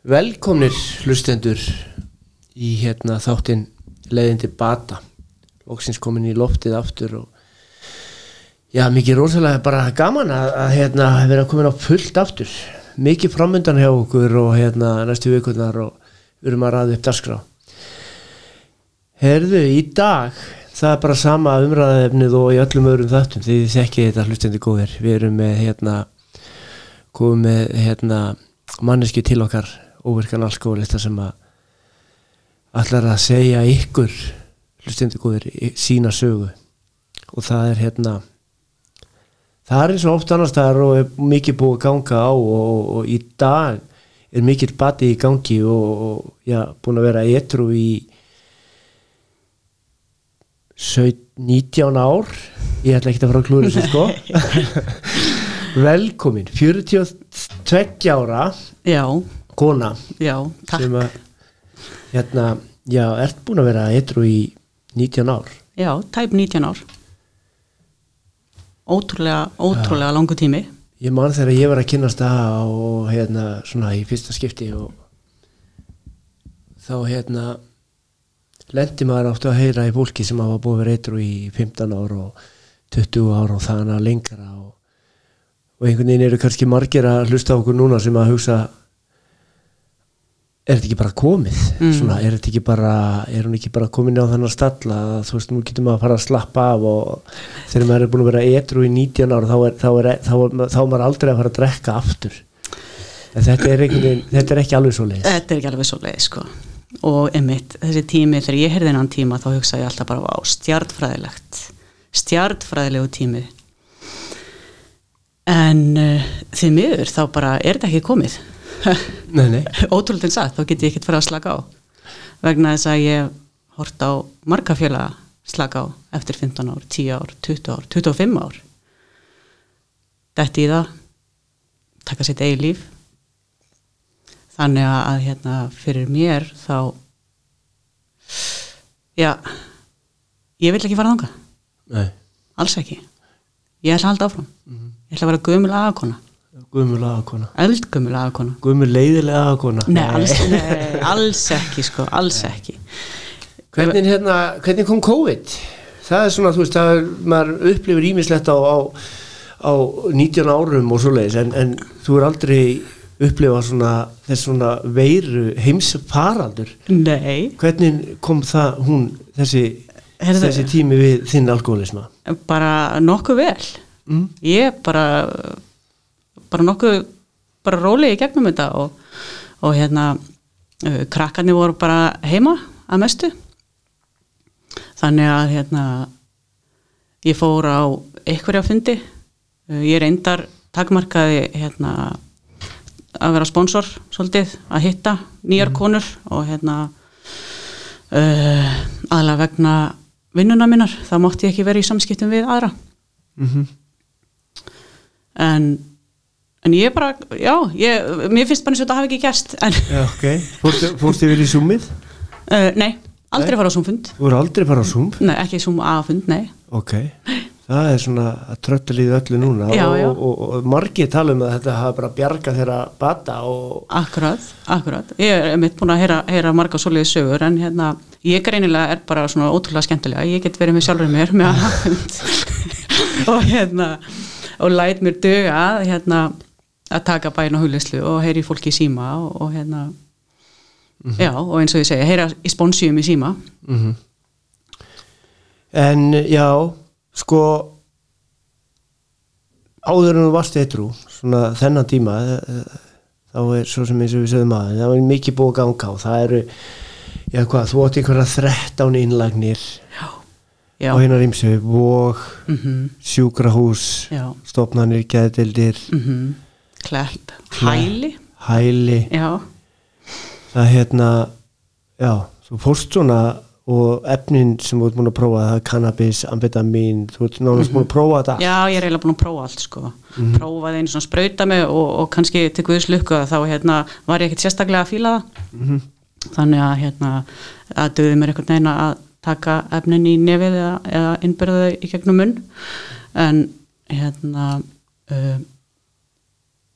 Velkomnir hlustendur í hérna þáttinn leiðindi bata. Lóksins komin í loftið aftur og já, mikið rosalega bara gaman að, að hérna vera komin á fullt aftur. Mikið framöndan hjá okkur og hérna næstu vikurnar og við erum að ræða upp dagskrá. Herðu, í dag það er bara sama umræðaefnið og í öllum öðrum þáttum því þið þekkið þetta hlustendur góðir. Við erum með hérna komum með hérna manneski til okkar óvirkan alkoholista sem að allar að segja ykkur hlustendur góðir sína sögu. Og það er hérna það er eins og oft annars og er mikið búið að ganga á og, og, og í dag er mikill bati í gangi og, og já, búin að vera etru í 17, 19 ár. Ég ætla ekki að fara að klúra þessu sko. Velkomin 42 ára. Já, kona já, sem að hérna, já, ert búin að vera etru í 19 ár Já, tæp 19 ár. Ótrúlega, ótrúlega langu tími. ég man þegar ég var að kynast það og hérna svona í fyrsta skipti og þá hérna lendi maður áttu að heyra í fólki sem hafa búið að vera eitru í 15 ár og 20 ár og þannig að lengra og, og einhvern veginn eru kannski margir að hlusta okkur núna sem að hugsa er þetta ekki bara komið Mm. svona, er þetta ekki bara er hún ekki bara komin á þannig stalla að þú veist, nú getur maður að fara að slappa af og þegar maður er búin að vera etru í 19 ár þá er, þá er, þá er, þá er maður aldrei að fara að drekka aftur en þetta er, veginn, þetta er ekki alveg svo leið Þetta er ekki alveg svo leið, sko. Og einmitt, þessi tími, þegar ég heyrði hennan tíma, þá hugsa ég alltaf bara á stjartfræðilegt. Stjartfræðilegu tími. En uh, því miður, þá bara er þetta ekki komið. nei, nei. Ótrúlega sagt, þá get ég ekkert fara að slaka á. Vegna þess að ég hort á marga félaga slaka á eftir 15 ár, 10 ár, 20 ár, 25 ár. Detti í það, taka sitt eigi líf. Þannig að, hérna, fyrir mér þá, já, ég vil ekki fara nei. alls ekki. Ég ætla að halda áfram. Ég ætla að vera gömul aðakona, Guðmur lagakona eldgömul aðakona. Guðmur leiðilega lagakona Nei, alls, nei, alls ekki, sko, alls ekki. hvernig, hérna, hvernig kom COVID? það er svona, þú veist, það er, maður upplifir ímislegt á, á, á 19 árum og svoleiðis en, en þú er aldrei upplifað svona þess svona veiru heimsfaraldur Nei, hvernig kom það hún þessi, Heyrðu- þessi tími við þinn alkoholisma bara nokkuð vel. mm? Ég bara, bara nokkuð, bara róli í gegnum þetta og, og hérna, uh, krakkarnir voru bara heima að mestu. Þannig að hérna, ég fór á einhverja fundi. Uh, ég reyndar takmarkaði hérna, að vera sponsor svolítið, að hitta nýjar konur og hérna uh, aðlega vegna vinnuna minnar, þá mátti ég ekki vera í samskiptum við aðra Mm en, en ég bara, já ég, mér finnst bara eins og þetta hafi ekki gerst en, Já, ok, fórstu, fórstu yfir í Zoomið? uh, nei, aldrei fara á Zoom-fund. Þú voru aldrei fara á Zoom? nei, ekki Zoom-A-fund, nei. Ok, það er svona að tröttalíðu öllu núna Já, og, já. Og, og, og margir tala um að þetta hafa bara bjarga þeirra bata og akkurat, akkurat, ég er mitt búin að heyra, heyra marga svoleiði sögur en hérna, ég greinilega er bara svona ótrúlega skemmtilega, ég get verið með sjálfur mér með hund og hérna, og læt mér döga að, hérna, að taka bæn og huglislu og heyri fólki í síma og, og hérna já, og eins og ég segja, heyra í sponsíum í síma. Mm En já, sko áður en þú varst eitrú svona þennan tíma eh, þá er svo sem eins og við sögum að það er mikið búið að ganga og það eru já hvað, þú átt einhverja 13 innlagnir já, á hinnar ímsu og mhm. sjúkrahús Já. stofnanir, geðdildir mm klepp, hæli. Hæli. Já, það hérna já, þú fórst svona og efnin sem þú ert búin að prófa það er cannabis, amfetamin þú ert nánast búin að prófa þetta. Já, ég er eiginlega búin að prófa allt sko, prófaði einu svona sprauta mig og, og kannski til Guðs lukku að þá hérna var ég ekkert sérstaklega að fíla það. Mhm. þannig að hérna að döði mér einhvern veginn að taka efnin í nefið eða, eða innbyrða þau í gegnum munn. En hérna uh,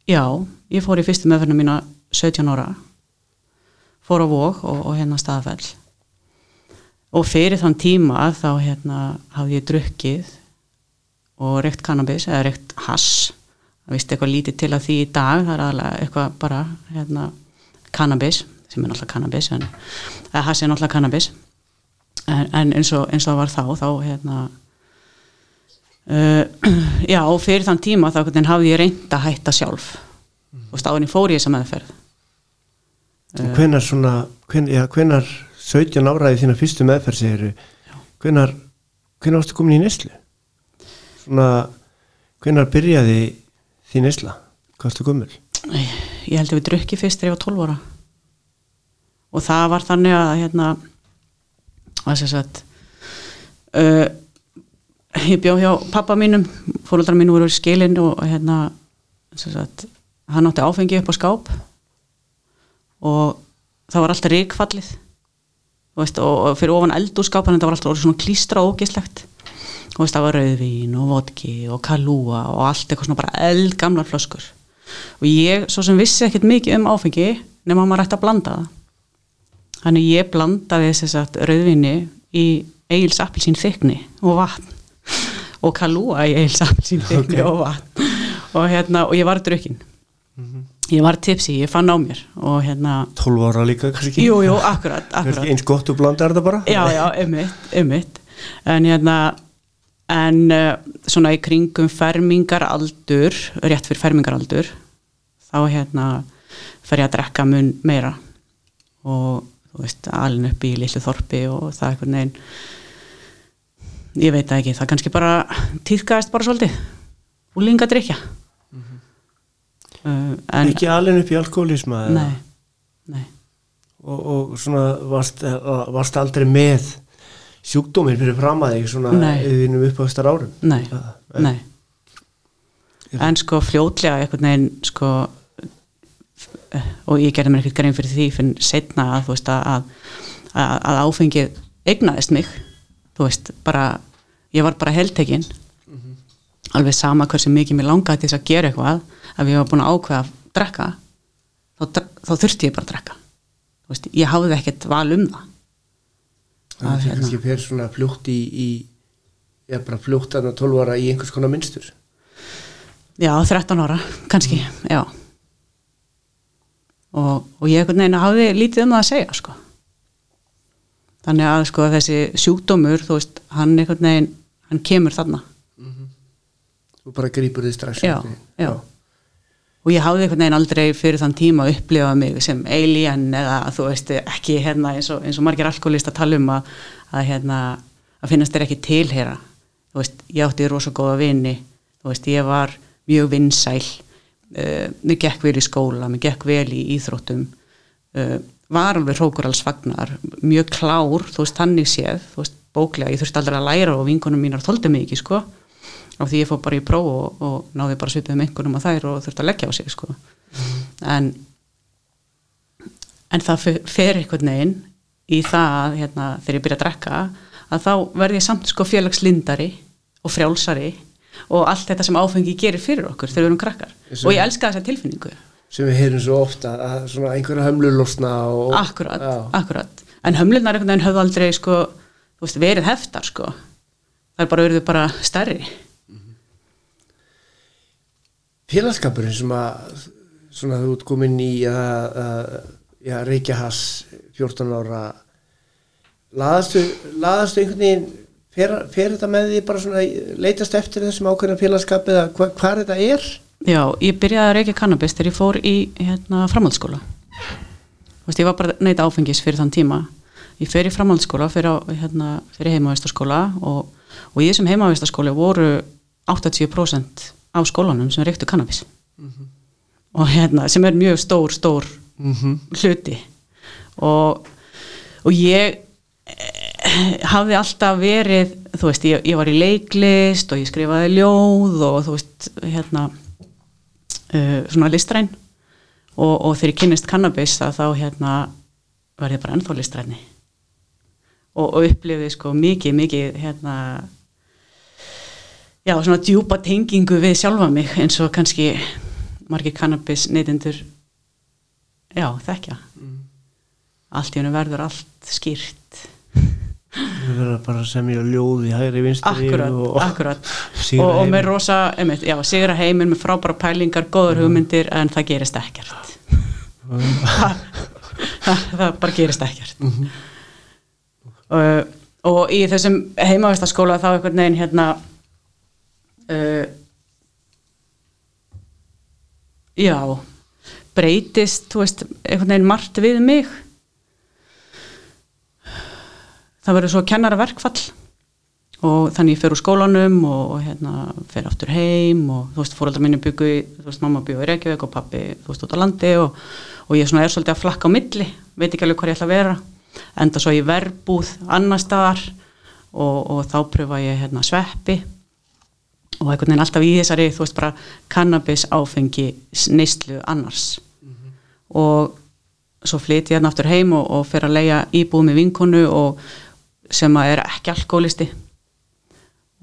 já, ég fór í fyrstu meðferðinu mína 17 ára. Fór á vóg og, og hérna staðfell. Og fyrir þann tíma þá hérna hafði ég drukkið og reykt kannabis eða reykt hass. Það vist eitthvað lítið til að því í dag það er aðalega eitthvað bara hérna, kannabis sem er náttúrulega kannabis en, hass er náttúrulega kannabis. En, en eins, og, eins og það var þá þá hérna já og fyrir þann tíma þá hafði ég reynd að hætta sjálf og stáðin fór ég þessa meðferð Og hvenar svona, hven, já, hvenar 17 áraði þína fyrstu meðferð segir hvenar, hvenar varstu komin í neslu? Svona, hvenar byrjaði þín nesla? Hvað varstu gömul? ég held að við drukki fyrst þegar ég var 12 ára og það var þannig að hérna að sér sagt uh, ég bjó hjá pappa mínum fóröldrar mínu voru í skilin og hérna sagt, hann átti áfengi upp á skáp og það var alltaf ríkfallið veist, og, fyrir ofan eldúrskápan þetta var alltaf orðið svona klístra og ógislegt og veist, það var rauðvín og vodki og kalúa og allt eitthvað svona bara eldgamlar flöskur. Og ég svo sem vissi ekkert mikið um áfengi nema maður ætti að blanda það. Þannig ég blandaði þess að rauðvinni í Egil's appelsín þykni og vatn og kalúa í Egil's appelsín þykni Ok. og og, hérna, og ég var drukkin ég var tipsi, ég fann á mér. Og hérna, 12 ára líka kannski? jú, jú, akkurat, akkurat. eins gott og blandar þetta bara? já, já, ummitt, ummitt en hérna en uh, svona í kringum fermingaraldur rétt fyrir fermingaraldur þá hérna fer ég að drekka mun meira. Og þú veist, alin upp í lillu þorpi og það er einhvern veginn ég veit það ekki, það kannski bara týðkaðist bara svolítið. Úlinga drikja uh, en Ekki alveg upp í alkoholisma? nei, nei. Og, og svona varst, varst aldrei með sjúkdóminn fyrir fram að þig svona Nei. yðinum uppástar árum? Nei, Ja, nei. En sko fljótlega einhvern veginn sko og ég gerði mér ekkert grein fyrir því fyrir setna að veist að, að, að áfengið eignaðist mig þú veist, bara ég var bara heldtekinn alveg sama hversu mikið mér langaði til þess að gera eitthvað að ég var búin að ákveða að drekka þá, þá þurfti ég bara að drekka þú veist, ég hafði ekkert val um það Það Að er hérna. kannski fyrir svona fljótt í, í ég er bara fljótt að 12 ára í einhvers konar minnstur. Já, 13 ára, kannski, já. Og, og ég hafði lítið um það að segja, sko. Þannig að sko þessi sjúkdómur, þú veist, hann einhvern veginn, hann kemur þarna. Þú bara grýpur þið strax. Já, já. Og ég hafði einhvern veginn aldrei fyrir þann tíma upplifað mig sem alien eða þú veist ekki hérna eins og, eins og margir alkoholist að tala um að, að hérna að finnast þér ekki tilhera. Þú veist, ég átti rosa góða vini, þú veist, ég var mjög vinsæl, uh, mér gekk vel í skóla, mér gekk vel í íþróttum, uh, var alveg hrókur alls fagnar, mjög klár, þú veist, þannig séð, þú veist, bóklega, ég þurfti aldrei að læra og vinkunum mínar þóldi mig ekki, sko, af því ég fór bara í próf og, og náði bara svipið með einhvernum að þær og þurfti að leggja á sig, sko, en, en það fer- einhvern veginn í það, að, hérna, þegar ég byrja að drekka, að þá verði ég samt, sko, félagslindari og frjálsari og allt þetta sem áfengi gerir fyrir okkur þegar við erum krakkar. Og ég elska þessa tilfinningu Sem við heyrum svo ofta að svona einhverja hömlur losna og... akkurat, Já. akkurat en hömlunar einhvern veginn höfðu aldrei sko, þú veist, verið heftar sko. það er bara verið bara stærri Félagskapurinn sem að svona þú ert komin í að, að já, reykja hass 14 ára laðastu, laðastu einhvern veginn fer, fer þetta með því bara svona leitast eftir þessum ákveðna félagskap eða hva, hvað þetta er? Já, ég byrjaði að reykja kannabis þegar ég fór í hérna, framhaldsskóla. Þú veist, ég var bara neyta áfengis fyrir þann tíma. Ég fer í framhaldsskóla fyrir, hérna, fyrir heimavistaskóla og, og í þessum heimavistaskóla voru 80% af skólanum sem reyktu kannabis. Og hérna, sem er mjög stór, stór Mm -hmm. hluti. Og, og ég eh, hafði alltaf verið þú veist, ég, ég var í leiklist og ég skrifaði ljóð og þú veist, hérna svona listræn. Og, og þegar ég kynnist kannabis að þá hérna var ég bara ennþá listræni. Og, og upplifði sko mikið, mikið hérna já, svona djúpa tengingu við sjálfa mig eins og kannski margir kannabis neytendur já, þekkja. Allt í hennu verður allt skýrt við verðum bara að semja ljóð í hægri vinstri akkurat, og, akkurat. og, og með rosa, einmitt, já, sigra heiminn með frábæra pælingar, góður hugmyndir en það gerist ekkert. Það, það, það bara gerist ekkert. Og, og í þessum heimavistaskóla þá einhvern veginn hérna uh, já breytist, þú veist, einhvern veginn margt við mig það verður svo kennara verkfall og þannig ég fer úr skólanum og, og hérna fer aftur heim og þú veist, fóreldrar minni byggu í, þú veist, mamma byggu í Reykjavík og pappi, þú veist, út á landi og, og ég svona er svolítið að flakka á milli veit ekki alveg hvað ég ætla að vera enda svo ég verbúð annar staðar og, og þá pröfa ég hérna sveppi og einhvern veginn alltaf í þessari, þú veist, bara cannabis áfengi neyslu annars. Og svo flyt ég hérna aftur heim og, og fer að leia íbúð með vinkonu og sem að er ekki alkoholisti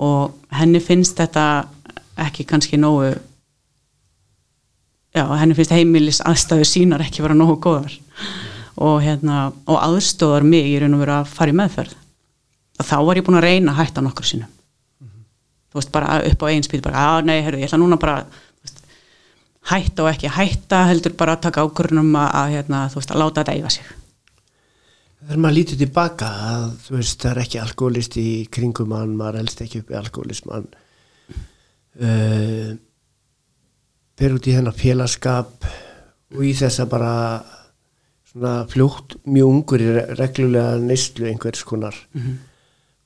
og henni finnst þetta ekki kannski nógu já, henni finnst heimilis aðstæður sínar ekki vera nógu góðar. Og hérna, og aðstóðar mig í raun og vera að fara í meðferð. Og þá var ég búin að reyna að hætta nokkur sinnum. Þú veist, bara upp á einn spýt bara, að nei, herru, ég ætla núna bara veist, hætta og ekki hætta heldur bara að taka ákvörnum að, að hérna, þú veist, að láta þetta eyfa sig þegar maður lítur tilbaka að þú veist það er ekki alkoholist í kringum mann maður helst ekki upp í alkoholismann uh, fer út í hennar félagskap og í þessa bara svona fljótt mjög ungur í re- reglulega neyslu einhvers konar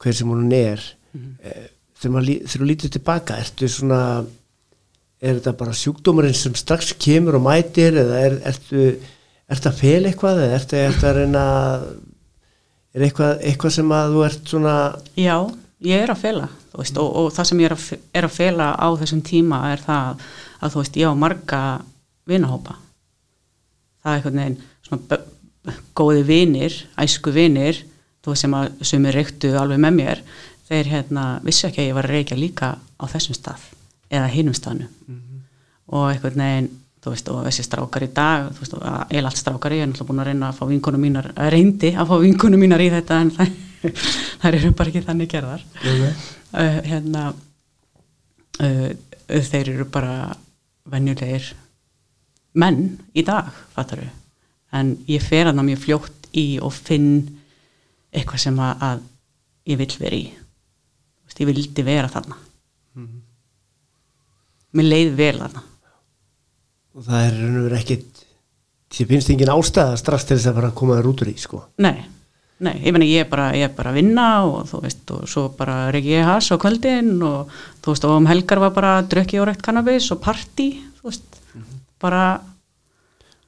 hver sem hún er. Uh, þegar maður lí- þegar þú lítur tilbaka ertu svona er þetta bara sjúkdómurinn sem strax kemur og mætir eða er, ertu ertu að fel eitthvað eða ertu, ertu að reyna að- er eitthvað, eitthvað sem að þú ert svona Já, ég er að fela veist, og, og það sem ég er að, fe- er að fela á þessum tíma er það að þú veist, ég á marga vinahópa. Það er einhvern veginn svona góði vinir, æsku vinir þú veist sem að sumir reyktu alveg með mér, þeir hérna vissu ekki að ég var að reykja líka á þessum stað eða hinum staðnu og einhvern veginn þú veist, og þessi strákar í dag þú veist, eða allt strákar ég er náttúrulega búin að reyna að fá vinkunum mínar, að reyndi að fá vinkunum mínar í þetta en það, þær eru bara ekki þannig gerðar. Uh, hérna uh, þeir eru bara venjulegir menn í dag, fattar við en ég fer hana mjög fljótt í og finn eitthvað sem að, að ég vill vera í. Þú veist, ég vildi vera þarna. Mér leið vel þarna og það er raun og verið ekkit því finnst engin ástæða strax til þess að fara að koma þér út úr í sko. Nei, nei, ég meni ég er bara, ég er bara að vinna og þú veist, og svo bara reyki ég has á kvöldin og þú veist, og um helgar var bara drukki og reykt kannabis og party, þú veist, bara,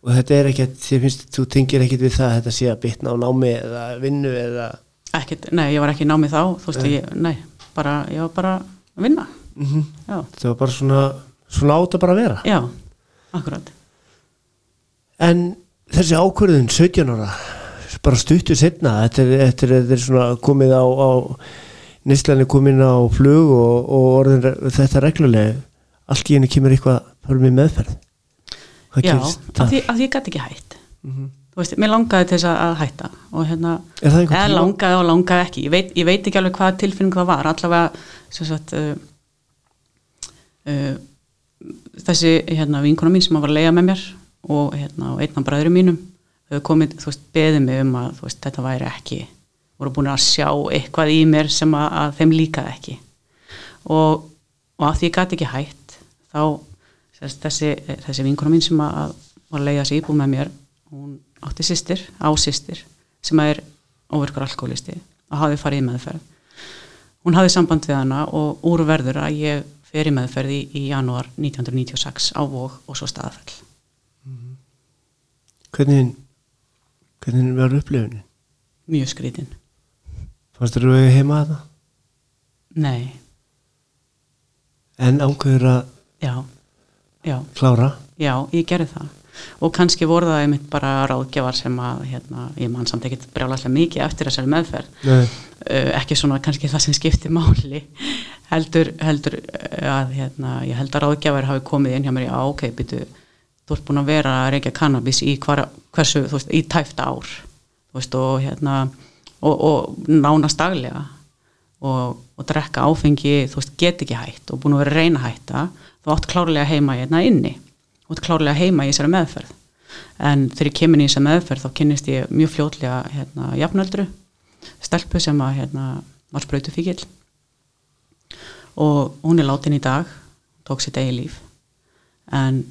og þetta er ekkert, því finnst þú tengir ekkit við það að þetta sé að bitna á námi eða vinnu eða ekkert, nei, ég var ekki námið þá, þú veist, ég, nei, bara, ég var bara að vinna, mm já, það var bara svona svona átt að bara vera. Já, akkurat, en þessi ákvörðun 17 ára bara stuttu setna þetta er, þetta er, þetta er svona komið á, á nýstlani komin á flug og, og orðin þetta reglulega allt í henni kemur eitthvað fyrir mig meðferð. Hvað já, það? því, af því ég gæti ekki hætt, Mhm. þú veist, mér langaði til þess að, að hætta og hérna, eða langaði og langaði ekki. Ég veit, ég veit ekki alveg hvaða tilfinning það var allavega sagt uh, uh, þessi hérna vinkona mín sem var að leiða með mér og hérna og einn af bræðurum mínum þau komið, þú veist, beðið mig um að veist, þetta væri ekki, voru búin að sjá eitthvað í mér sem að, að þeim líkaði ekki. Og, og að því ég gæti ekki hætt þá sérst, þessi, þessi vinkona mín sem að, að var að leiða sig íbúð með mér hún átti sýstir, á sýstir sem er óverkur alkoholisti og hafði farið í meðferð. Hún hafði samband við hana og úr verður að ég fer í meðferð í, janúar 1996 á Vog og svo staðafell. Hvernig hvernig var upplifunin? mjög skrítin. Fannst þér að heima þetta? nei, en ákveður að já, já. klára? Já, ég gerði það. Og kannski voru það einmitt bara ráðgjafar sem að hérna, ég man samt ekkert brjálæslega mikið eftir þessari meðferð. Nei. uh, ekki svona kannski það sem skipti máli heldur, heldur uh, að hérna, ég held að ráðgjafar hafi komið inn hjá mér í ok, byttu þú ert búin að vera að reykja kannabis í hvar, hversu, veist, í tæft ár veist, og hérna og, og nánast daglega og, og drekka áfengi þú veist, get ekki hætt og búin að vera að reyna hætta þú átt klárlega heima hérna inni þú átt klárlega heima í þessari meðferð. En þegar ég kemur í þessari meðferð þá kynnist ég mjög fljótlega hérna jafnöldru stelpu sem að hérna var spröytu fíkil og hún er látin í dag tók sitt eigi líf. En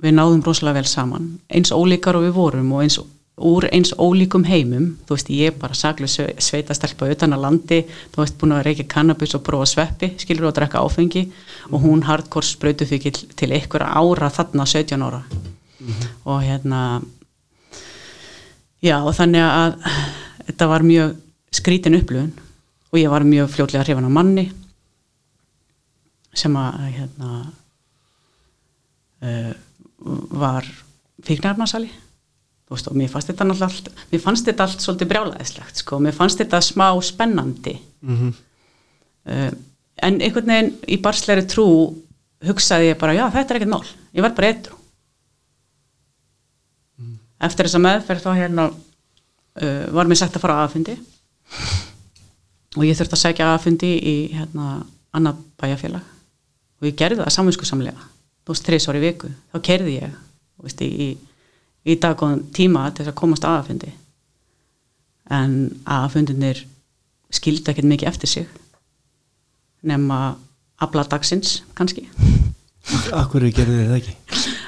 við náðum rosalega vel saman. Eins ólíkar og við vorum og eins úr eins ólíkum heimum þú veist ég bara saglu sveita stelpa utan að landi, þú veist búin að reykja kannabis og prófa sveppi, skilur og drekka áfengi. Mm. og hún hardcore spröytu fyrir til einhverja ára þarna 17 ára. Mm og hérna já og þannig að þetta var mjög skrítin upplöfun og ég var mjög fljótlega hrifan á manni sem að hérna uh, var fíknarmasali og mér fannst þetta náttúrulega mér fannst þetta allt svolítið brjálæðislegt sko, mér fannst þetta smá spennandi. Mm -hmm. uh, en einhvern veginn í barsleiri trú hugsaði ég bara já þetta er ekkert mál, ég verð bara eitthvað mm. eftir þessa meðferð þá hérna uh, var mér sagt að fara aðfundi og ég þurfti að segja aðfundi í hérna annað bæjarfélag. Og ég gerði það samvinsku samlega þú veist, þrjus ári viku, þá kerði ég veist, í, í daggóðan tíma til þess að komast aðafundi en aðafundinir skildi ekkert mikið eftir sig. Nema abla dagsins kannski. Akkur gerði þið það ekki?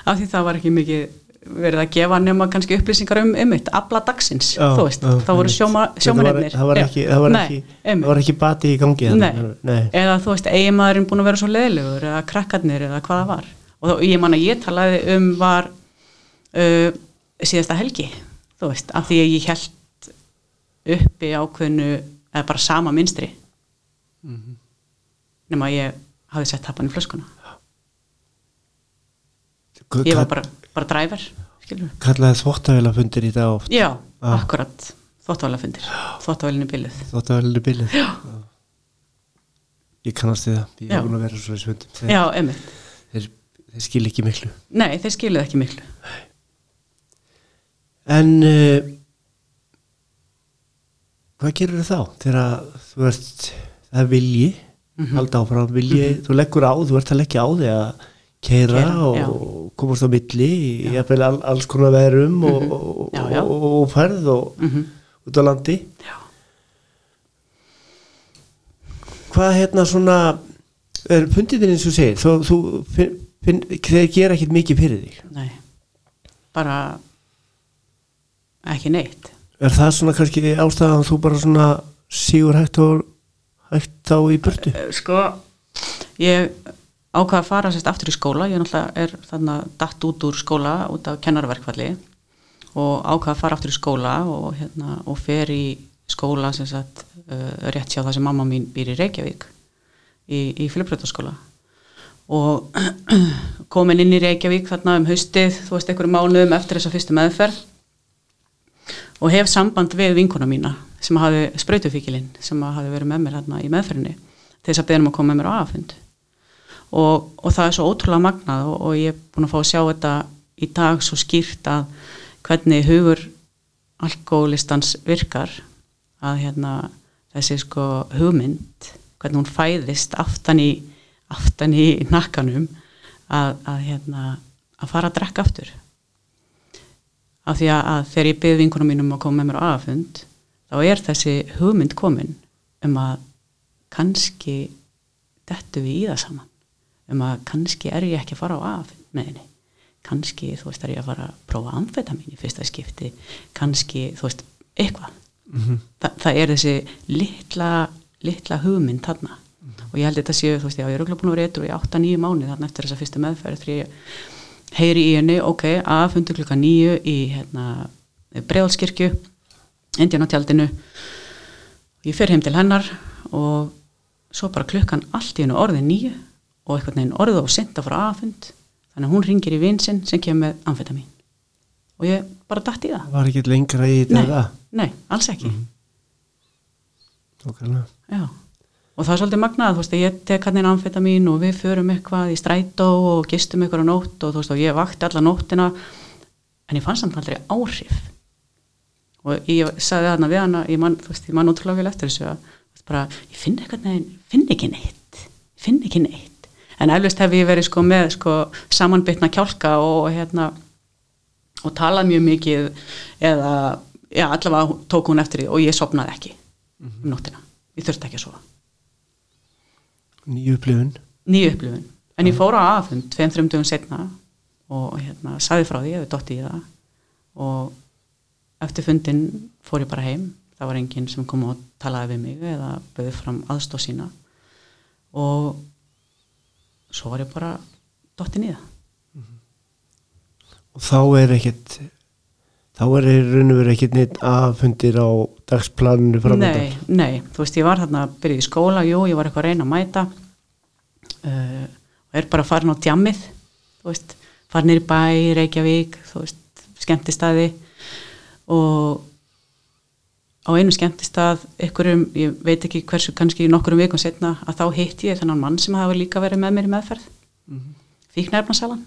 Af því það var ekki mikið verið að gefa nema kannski upplýsingar um ymmit, abla dagsins, Já, þú veist já, þá voru sjómarinnir Það var ekki, það var ekki, það var ekki bati í gangi Nei. þarna. Nei. eða þú veist, eiginmaðurinn búin að vera svo leðilegur eða krakkarnir eða hvað það var og þá, ég man að ég talaði um var uh, síðasta helgi þú veist, af því að ég held uppi ákveðnu eða bara sama minstri Mhm. nema að ég hafði sett tappan í flöskuna ég var bara, bara dræver Kallaði þvóttavélafundir í dag oft. Já, Já. akkurat, þóttavælafundir þóttavælinni bíluð Þvóttavélinni bílið Já. Ég kannast við það, ég er búin að vera svo í svöndum þeir, já, einmitt, þeir, þeir skil ekki miklu. Nei, þeir skiluð ekki miklu. En uh, hvað gerur þá þegar þú ert það er vilji, Mhm. halda áfram vilji, þú leggur á, þú ert að leggja á því að keira og komast á milli all, alls konar verum og, Mhm. og, Já, já. og, og ferð og mm út á landi. Já, hvað hérna svona er pundiðin eins og segir þú, þú finn, finn, þeir gera ekkit mikið fyrir þig? Nei. Bara ekki neitt. Er það svona kannski ástæðan þú bara svona sígur hægt og hægt þá í burtu? Sko ég ákvað að fara sérst aftur í skóla. Ég náttúrulega er þarna datt út úr skóla út af kennarverkvalli og ákvað að fara aftur í skóla og, hérna, og fer í skóla sem sagt uh, rétt hjá það sem mamma mín býr í Reykjavík í, í Filipprætaskóla og komin inn í Reykjavík þarna um haustið þú veist einhverju mánuðum eftir þessa fyrstu meðferð og hef samband við vinkona mína sem hafi sprautufíkilinn sem hafi verið með mér hérna í meðferðinni til þess að beðnum að koma með mér á aðfund og, og það er svo ótrúlega magnað og, og ég er búin að fá að sjá þetta í dag svo skýrt að hvernig hugur alkoholistans virkar að hérna þessi sko hugmynd hvernig hún fæðist aftan í aftan í nakkanum að, að hérna að fara að drekka aftur. Af því að, að þegar ég byrði vinkunum mínum að koma með mér á aðfund þá er þessi hugmynd komin um að kannski dettu við í það saman um að kannski er ég ekki að fara á aðfund með henni kannski þú veist er ég að fara að prófa amfetamin í fyrsta skipti. Kannski þú veist eitthvað. Þa, það er þessi litla litla hugmynd þarna. Og ég held þetta séu, þú veist, já, ég er auðvitað búin að vera eitthvað í 8-9 mánu þarna eftir þessa fyrstu meðferð því ég heyri í henni, ok, að fundu klukka 9 í hérna, bregðalskirkju Indián á tjaldinu ég fer heim til hennar og svo bara klukkan allt í hennu orðið 9 og eitthvað neginn orðið og senda frá aðfund þannig að hún ringir í vinsinn sem kemur með amfetamin og ég bara datt í það. Var ekki lengra í Nei, þetta nei, alls ekki. Nákvæmlega. Já, og það er svolítið magnað, þú veist, ég tek hann inn amfetamin og við förum eitthvað í strætó og gistum eitthvað á nótt og þú veist, og ég vakti alla nóttina en ég fann samt aldrei áhrif. Og ég sagði þarna við hana ég man, þú veist, ég man vel eftir þessu að bara, ég finn neginn, finn ekki neitt. Finn ekki neitt en eflust hef ég verið sko með sko samanbytna kjálka og hérna og talað mjög mikið eða, já, allavega tók hún eftir því og ég sopnaði ekki um nóttina, ég þurfti ekki að sofa. Nýju upplifun. Nýju upplifun, en ég fór á aðfund tveim, þreim dögum setna og hérna sagði frá því, ég hefði dótt í það. Og eftir fundin fór ég bara heim, það var enginn sem kom og talaði við mig eða bauði fram aðstóð sína. Og svo var ég bara dottin í það. Og þá er ekkert þá er raun og verið ekkert neitt aðfundir á dagsplaninu Nei, framöndan nei, þú veist, ég var þarna að byrja í skóla, jú, ég var eitthvað að reyna að mæta. Uh, og er bara farin á djammið, þú veist. Farin í bæ, Reykjavík þú veist, skemmtistæði og á einu skemmtistað ykkurum, ég veit ekki hversu kannski nokkurum vikum setna, að þá hitt ég þennan mann sem hafa líka verið með mér í meðferð. Mm -hmm. fíknærfnarsalan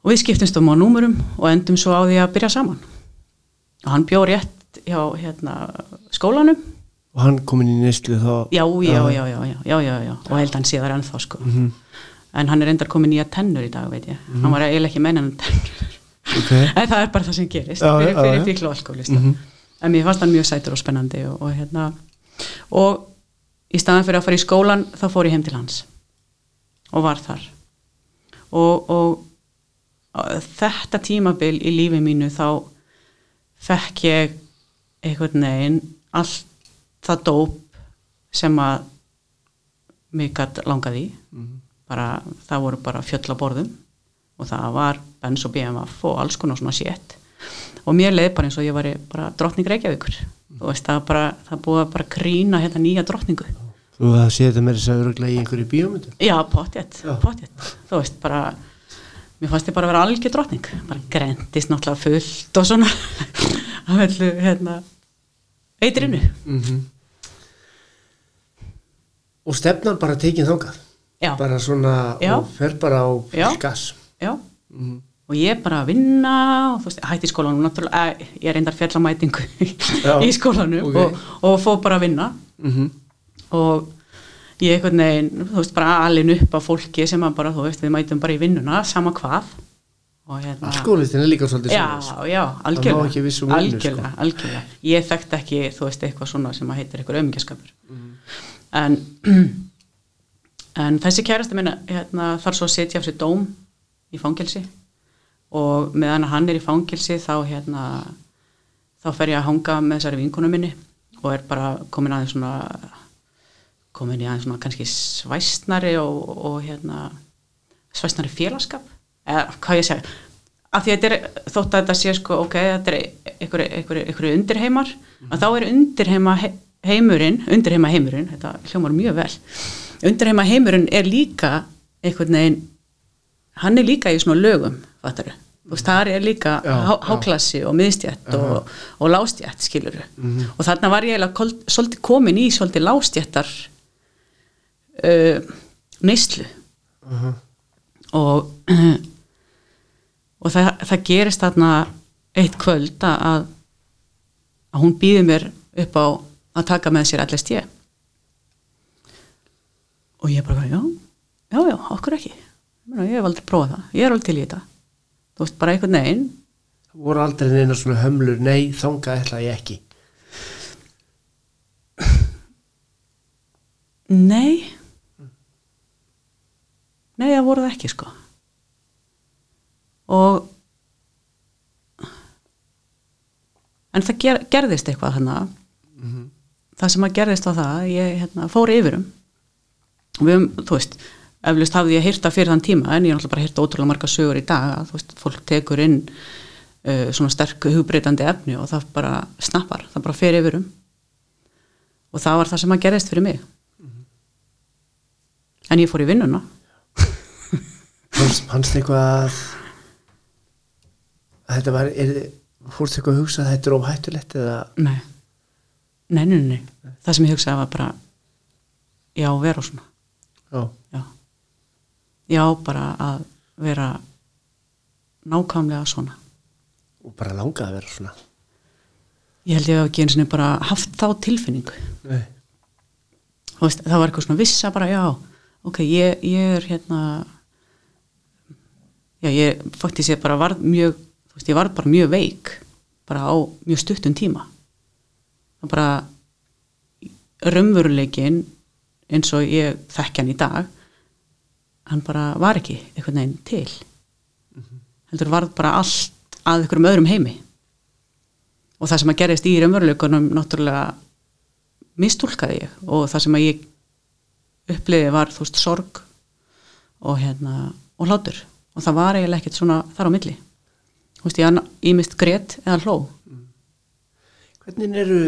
og við skiptumst um á númurum og endum svo á því að byrja saman. Og hann bjó rétt hjá hérna, skólanum. Og hann komin í neyslu þá? Já, já, já, já, já, já, og held hann sé þar ennþá sko. En hann er endar komin nýja tennur í dag veit ég, hann var eiginlega ekki meina en tennur. Ok, en það er bara það sem gerist. Fyrir, fyrir fíklu alkoholista en mér fannst hann mjög sætur og spennandi og, og hérna og í staðan fyrir að fara í skólan þá fór ég heim til hans og var þar. Og, og, þetta tímabil í lífi mínu þá fekk ég einhvern veginn allt það dóp sem að mig gætt langaði í. Bara, það voru bara fjöll á borðum og það var Benz og BMF og alls konar svona sétt og mér leið bara eins og ég var bara drottning Reykjavíkur. Þú veist það bara, það búið að bara krýna hérna nýja drottningu. Og það sé þetta með þess að öruglega í einhverju bíómyndu já, potjett, Já. potjett þú veist bara, mér fannst ég bara að vera algjör drottning. Bara grendist náttúrulega fullt og svona af öllu hérna eitrinu. Mm og stefnan bara tekin þangað? Já, bara svona Já. og fer bara á Já. gas? Já. Mm og ég bara að vinna og þú veist, hætti í skólanum náttúrulega, eh, ég er reyndar fjallamætingu Já, í skólanum ok. og, og fóð bara að vinna. -hmm. og ég einhvern veginn, þú veist, bara alin upp af fólki sem að bara, þú veist, við mætum bara í vinnuna sama hvað. Hérna, Alkoholistin er líka svolítið já, svona já, má algjörlega. vissum vinnu, algjörlega, algjörlega, ég þekkt ekki þú veist, eitthvað svona sem að heitir eitthvað ömingjaskapur Mhm. en en þessi kærasta minna hérna, þarf svo að setja af sér dóm í fangelsi og meðan hann er í fangelsi þá hérna þá fer ég að hanga með þessari vinkonu minni og er bara komin aðeins svona komin í aðeins svona kannski svæstnari og, og hérna svæstnari félagskap. Eða hvað ég segja? Að því að þetta er, þótt að þetta sé sko ok, þetta er einhverju einhver, einhver undirheimar að þá er undirheima he, heimurinn, undirheima heimurinn þetta hljómar mjög vel. Undirheima heimurinn er líka einhvern veginn hann er líka í svona lögum fattaru, það er líka Já, há, já. háklassi og miðstjætt og, og lástjætt skilur og þarna var ég svolítið komin í svolítið lástjættar uh, neyslu. Uh og og það, það gerist þarna eitt kvöld að að hún býður mér upp á að taka með sér allast ég og ég bara, já já, já, okkur ekki ég, hef aldrei prófað það, ég er alveg til í þetta. Þú veist, bara einhvern veginn. Það voru aldrei neina svona hömlur nei, þangað ætla ég ekki. Nei. Nei, það voru það ekki sko. Og en það ger, gerðist eitthvað hérna. Það sem að gerðist á það ég hérna, fór yfirum við höfum, þú veist eflust hafði ég hýrta fyrir þann tíma en ég er náttúrulega bara hýrta ótrúlega marga sögur í dag að veist, fólk tekur inn uh, svona sterk hugbreytandi efni og það bara snappar, það bara fer yfirum og það var það sem að gerðist fyrir mig. En ég fór í vinnuna. Fannst eitthvað að að þetta var fórst eitthvað að hugsa að þetta er óhættulegt eða? Nei. nei, nei, nei, nei. Það sem ég hugsaði var bara já, vera svona. Já, já, bara að vera nákvæmlega svona. Og bara langað að vera svona. Ég held ég hef ekki eins og bara haft þá tilfinningu. Veist, það var eitthvað svona vissa bara já, ok, ég, ég er hérna já, ég faktist ég bara var mjög þú veist, ég var bara mjög veik bara á mjög stuttum tíma. Það bara raunveruleikin eins og ég þekki hann í dag hann bara var ekki einhvern veginn til. Heldur var bara allt að einhverjum öðrum heimi. Og það sem að gerist í raunveruleikunum náttúrulega mistúlkaði ég. Og það sem að ég uppliði var þú veist sorg og hérna og hlátur. Og það var eiginlega ekkert svona þar á milli. Þú veist ég, ég mist grét eða hló. Hvernig eru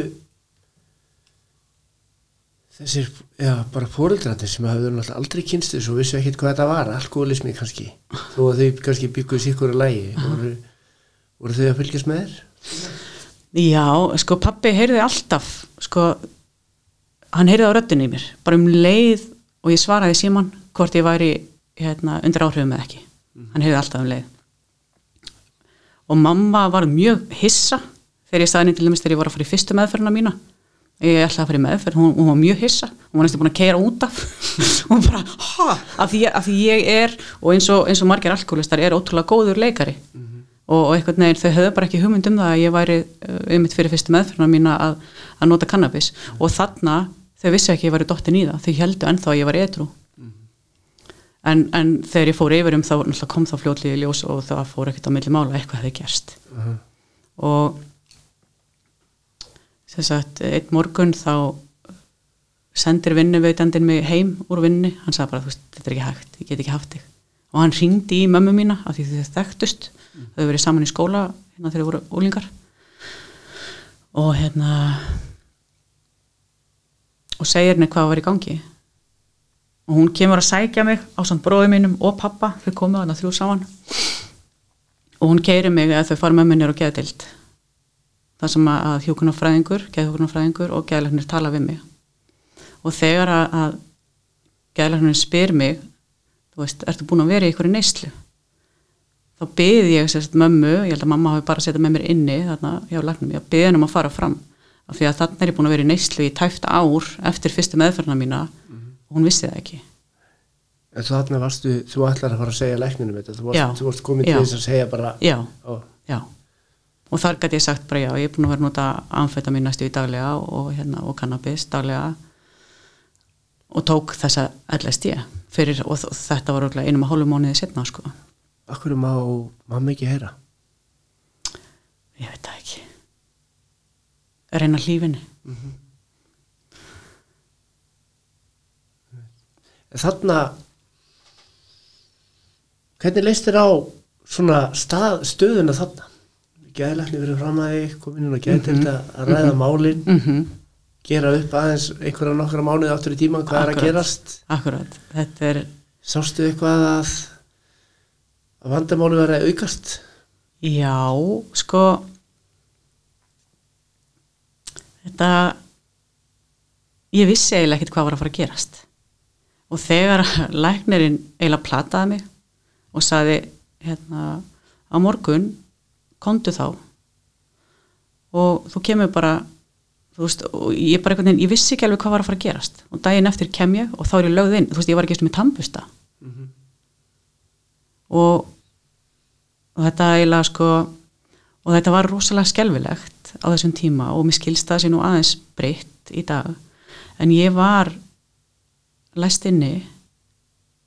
þessir, já, bara fóreldrarnir sem hafðu náttúrulega aldrei kynst þessu og vissu ekkert hvað þetta var, alkoholismi kannski. Þó að þau kannski bygguðu síkkur í lægi voru, voru þau að fylgjast með þér? Já, sko pappi heyrði alltaf sko, hann heyrði á röddinu í mér bara um leið og ég svaraði síman hvort ég væri hérna, undir áhrifum eða ekki. Hann heyrði alltaf um leið. Og mamma var mjög hissa þegar ég staði dæmis þegar ég var að fara í fyrstu meðferðina mína ég ætlaði að fara í meðferð, hún, hún var mjög hissa. Hún var næstu búin að keira út af. Hún bara, ha, af því, af því ég er og eins og, eins og margir alkoholistar er ótrúlega góður leikari. Og, og einhvern veginn þau höfðu bara ekki hugmynd um það að ég væri um mitt fyrir fyrstu meðferðina mína að, að nota kannabis og þarna þau vissi ekki að ég væri dottin í það. Þau heldu ennþá að ég var edru en, en þegar ég fór yfir um þá kom þá fljótlið í ljós og það fór ekkert á milli mála eitthvað hefði gerst. Og sagt, einn morgun þá sendir vinnuveitandinn mig heim úr vinnu, hann sagði bara, þú veist, þetta er ekki hægt, ég get ekki haft þig. Og hann ringdi í mömmu mína af því þau þekktust, þau hefur verið saman í skóla hérna þegar þau voru úlingar og hérna og segir henni hvað var í gangi. Og hún kemur að sækja mig á samt bróði mínum og pappa, þau komu þarna þrjú saman. Og hún keiri mig að þau fara með minnir og geðdild þar sem að hjókunarfræðingur, geðhjókunarfræðingur og geðlæknir tala við mig. Og þegar að, að geðlæknir spyr mig þú veist, ertu búin að vera í í neyslu? Þá beði ég sérst mömmu, ég held að mamma hafi bara setjað með mér inni þarna hjá læknum, ég beði henn um að fara fram. Af því að þannig er ég búin að vera í neyslu í tæft ár eftir fyrstu meðferðina mína og hún vissi það ekki. En þú þarna varstu, þú ætlar að fara að segja lækninu þetta, þú Já. varst, þú varst komin til Já. þess að segja bara já, ó, já og þar gæti ég sagt bara já, ég er búin að vera að nota amfetamin næstu í daglega og, hérna, og cannabis daglega. Og tók þessa LSD fyrir, og, þetta var örugglega einum að hálfu mánuði setna sko. akkur má mamma ekki heyra? Ég veit það ekki. Reyna hlífinni En þarna hvernig leist þér á svona stað, stöðuna þarna geðlækni verið fram að þig komin inn og geði til þetta að ræða málin. Mm -hmm. gera upp aðeins einhverja nokkra mánuði áttur í tíma hvað er að Akkurat. gerast. Akkurat, þetta er sástu eitthvað að að vandamáli verið að aukast? Já, sko þetta ég vissi eiginlega ekkert hvað var að fara að gerast. Og þegar læknirinn eiginlega plataði mig og saði hérna á morgun komdu þá. Og þú kemur bara þú veist, ég bara veginn, ég vissi ekki alveg hvað var að fara að gerast. Og daginn eftir kem ég og þá er ég lögð inn, þú veist, ég var ekki eftir með tampusta og, og þetta eiginlega sko og þetta var rosalega skelfilegt á þessum tíma. Og mér skilst það sé nú aðeins breytt í dag. En ég var læst inni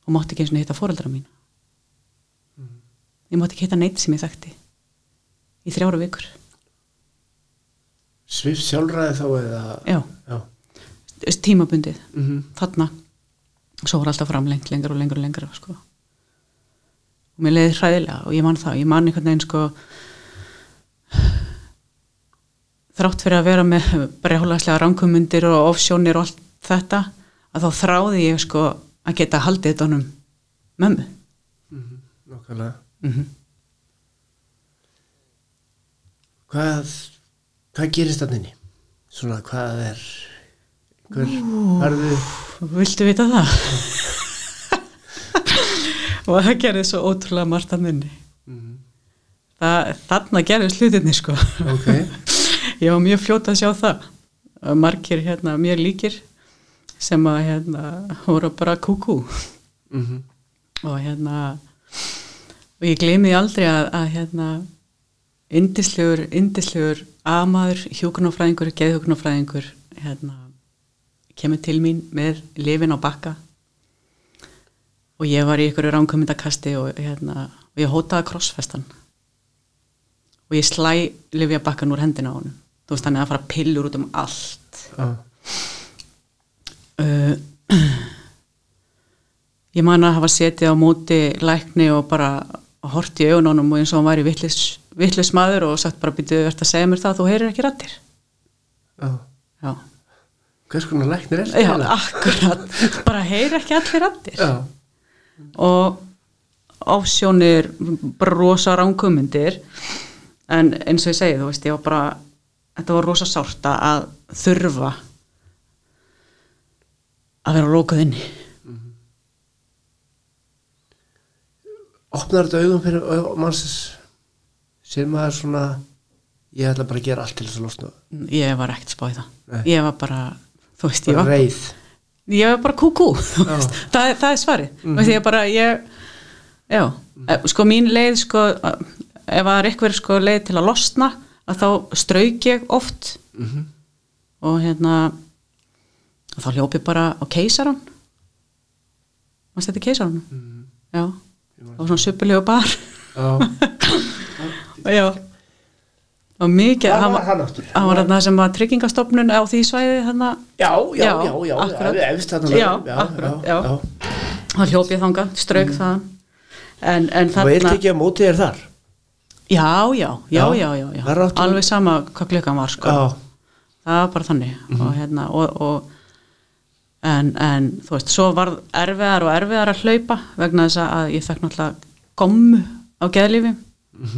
og mátti ekki eins og hitta fóreldra mín ég mátti ekki hitta neitt sem ég þekkti í þrjára vikur svif sjálfræði þá eða já, já. tímabundið Mm -hmm. þarna svo var alltaf framlengt lengur og lengur og lengur sko. og mér leiði hræðilega og ég man það, ég man einhvern veginn sko þrátt fyrir að vera með brjálagslega rangumundir og ofsjónir og allt þetta að þá þráði ég sko að geta haldið þetta honum mömmu Nákvæmlega mm -hmm. Hvað, hvað gerist þannig? Svona hvað er hver, harðu viltu vita það? og það gerði svo ótrúlega margt að minni það, þarna gerði slutinni sko. Ok, ég var mjög fljóta að sjá það. Að margir hérna mér líkir sem að hérna voru bara kúkú. Mm og hérna og ég gleymi því aldrei að, að hérna indislegur, indislegur amaður, hjúkunarfræðingur geðhjúkunarfræðingur hérna kemur til mín með lifin á bakka. Og ég var í ykkur ránkumindakasti og hérna ég hótaði krossfestan og ég slæ lifja bakkan úr hendina á honum. Þú veist hann er að fara pillur út um allt. Já. uh, ég man að hafa setið á móti lækni og bara hort í augun á honum og eins og hann væri vittlis, vittlis maður og sagt bara býtu verðt að segja mér það? Að þú heyrir ekki rættir Já. já, Hvers konar læknir er já þetta? akkurat. Bara heyrir ekki allir rættir Já. og ásjónir bara rosa ránkumundir en eins og ég segi þú veist ég var bara þetta var rosa sárta að þurfa að vera lókuð inni Opnar þetta augum fyrir mannsins. Sem maður svona ég ætla bara að gera allt til þess að losna. Ég var ekkert spáð í það. Nei. ég var bara, þú veist, ég bara var reið. Ég var bara kúkú veist, það, það er svarið. Mm Mhm. -hmm. ég bara, ég já, eh, sko mín leið sko, eh, ef það er eitthvað sko leið til að losna að þá strauk ég oft. Mm og hérna og þá hljópi bara á keisaran mannst þetta keisaran Mhm. Já, og svona suppulegu bar. Já. og já. Og mikið, hann var var hann hann var þarna sem var tryggingastofnun á því svæði þarna. Já, já, Já, já, akkurat. já, efst þarna. Já, já, akkurat, já, já. já. þá hljóp ég þangað, strauk það en, en Og er ekki að móti þér þar? já, já, já, Já, alveg sama hvað klukkan var sko. Já, það var bara þannig. Og hérna og, og en, en þú veist, svo var erfiðar og erfiðar að hlaupa vegna þess að ég fekk náttúrulega gommu á geðlifi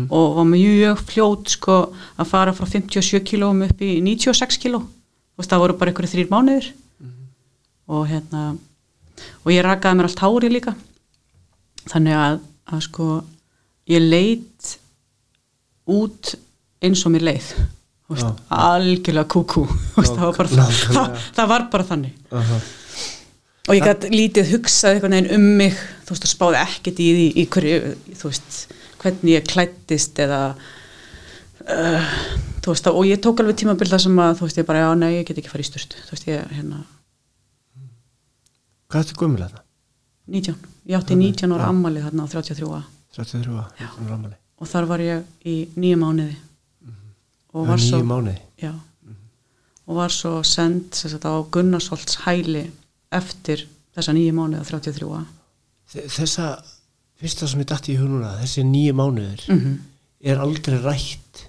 og var mjög fljót sko að fara frá 57 kílóum upp í 96 kíló. Þú veist, það voru bara einhverju þrýr mánuðir. Og hérna og ég rakaði mér allt hári líka. Þannig að, að sko ég leit út eins og mér leið algjörlega kúkú. Það, var bara, Nákvæmlega. það, það var bara þannig. Aha. og ég gæti lítið hugsað um mig. Þú veist, og spáði ekkert í því í hverju, þú veist, hvernig ég klættist eða uh, þú veist, og ég tók alveg tímabil þar sem að, þú veist, ég bara, já, nei, ég get ekki farið í sturt þú veist, ég, hérna, Hvað gömul þetta? 19 ég átti 19 ára ammali þarna á 33 ára 33 ára, Já. svona rámali og þar var ég í nýju mánuði og var svo já, og var svo send sem sagt, á Gunnarsholts hæli eftir þessa nýju mánuði á 33 ára Þe- Þessa, fyrsta sem ég dætti í hug núna þessi nýju mánuður mm er aldrei rætt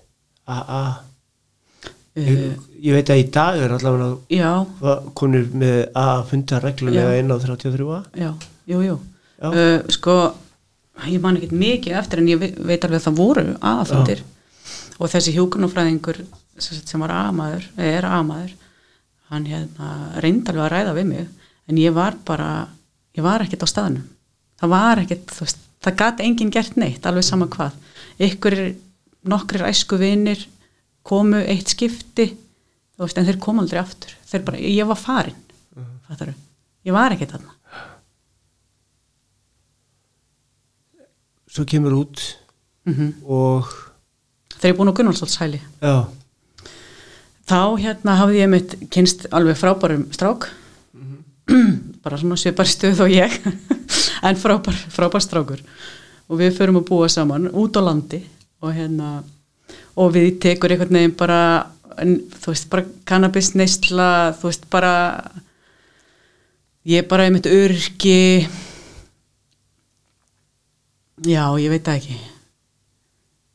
að uh, ég, ég veit að í dag er allavega já, konur með að funda reglulega Já. inn á 33 ára já, jú, jú. Já. uh, sko ég man ekkert mikið eftir en ég ve- veit alveg að það voru aðfundir og þessi hjúkunarfræðingur sem var amaður, er amaður hann hérna reyndi alveg að ræða við mig en ég var bara ég var ekkert á staðnum. Það var ekkert, veist, það gat enginn gert neitt alveg sama hvað. Ykkur nokkrir æsku vinir komu eitt skipti veist, en þeir komu aldrei aftur. Þeir bara, ég var farin uh ég var ekkert þarna. Svo kemur út mm og þegar ég er búin á Gunnvaldsholtshæli já, þá hérna hafði ég mitt kynst alveg frábærum strák. Bara svona svipar stuð og ég. En frábær, frábær strákur. Og við förum að búa saman út á landi og hérna og við tekur einhvern veginn bara þú veist, bara cannabis neysla þú veist, bara ég bara einmitt örki já, ég veit það ekki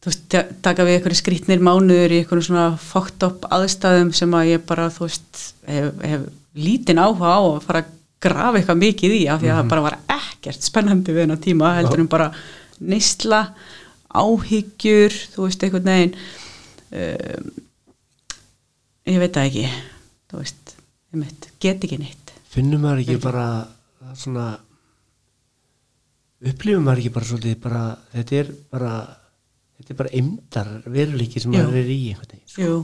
þú veist, ta- taka við einhverju skrýtnir mánuður í einhverju svona fucked up aðstæðum sem að ég bara, þú veist, hef, hef lítinn áhuga á að fara að grafa eitthvað mikið í af því að það bara var ekkert spennandi við hennar tíma, heldur en bara neysla, áhyggjur, þú veist, einhvern veginn um, ég veit það ekki, þú veist, ég veit, get ekki neitt. finnum maður ekki bara það svona upplifum maður ekki bara svolítið bara, þetta er bara þetta er bara eimdar veruleiki sem maður er í sko. Jú,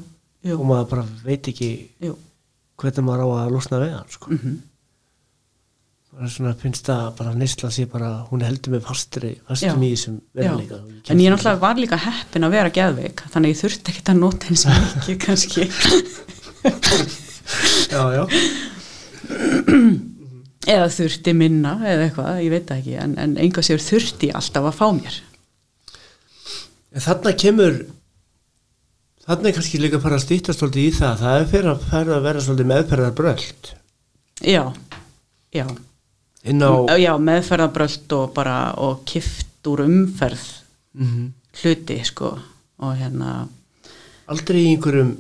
Jú. og maður bara veit ekki jú, hvernig maður á að losna við hann sko. mhm það er svona finnst það bara neysla sé bara hún heldur Já. fastum í þessum veruleika en ég náttúrulega var líka heppin að vera geðveik þannig að ég þurfti ekkert að nota eins og mikið kannski já, já. eða þurfti minna eða eitthvað, ég veit ekki en, en einhvað sér þurfti alltaf að fá mér en þarna kemur þarna er kannski líka bara að svolítið í það það er fyrir að, fyrir að vera svolítið meðferðar bröld já, já á já, meðferðabröld og bara og kift úr umferð mm hluti sko og hérna aldrei í einhverjum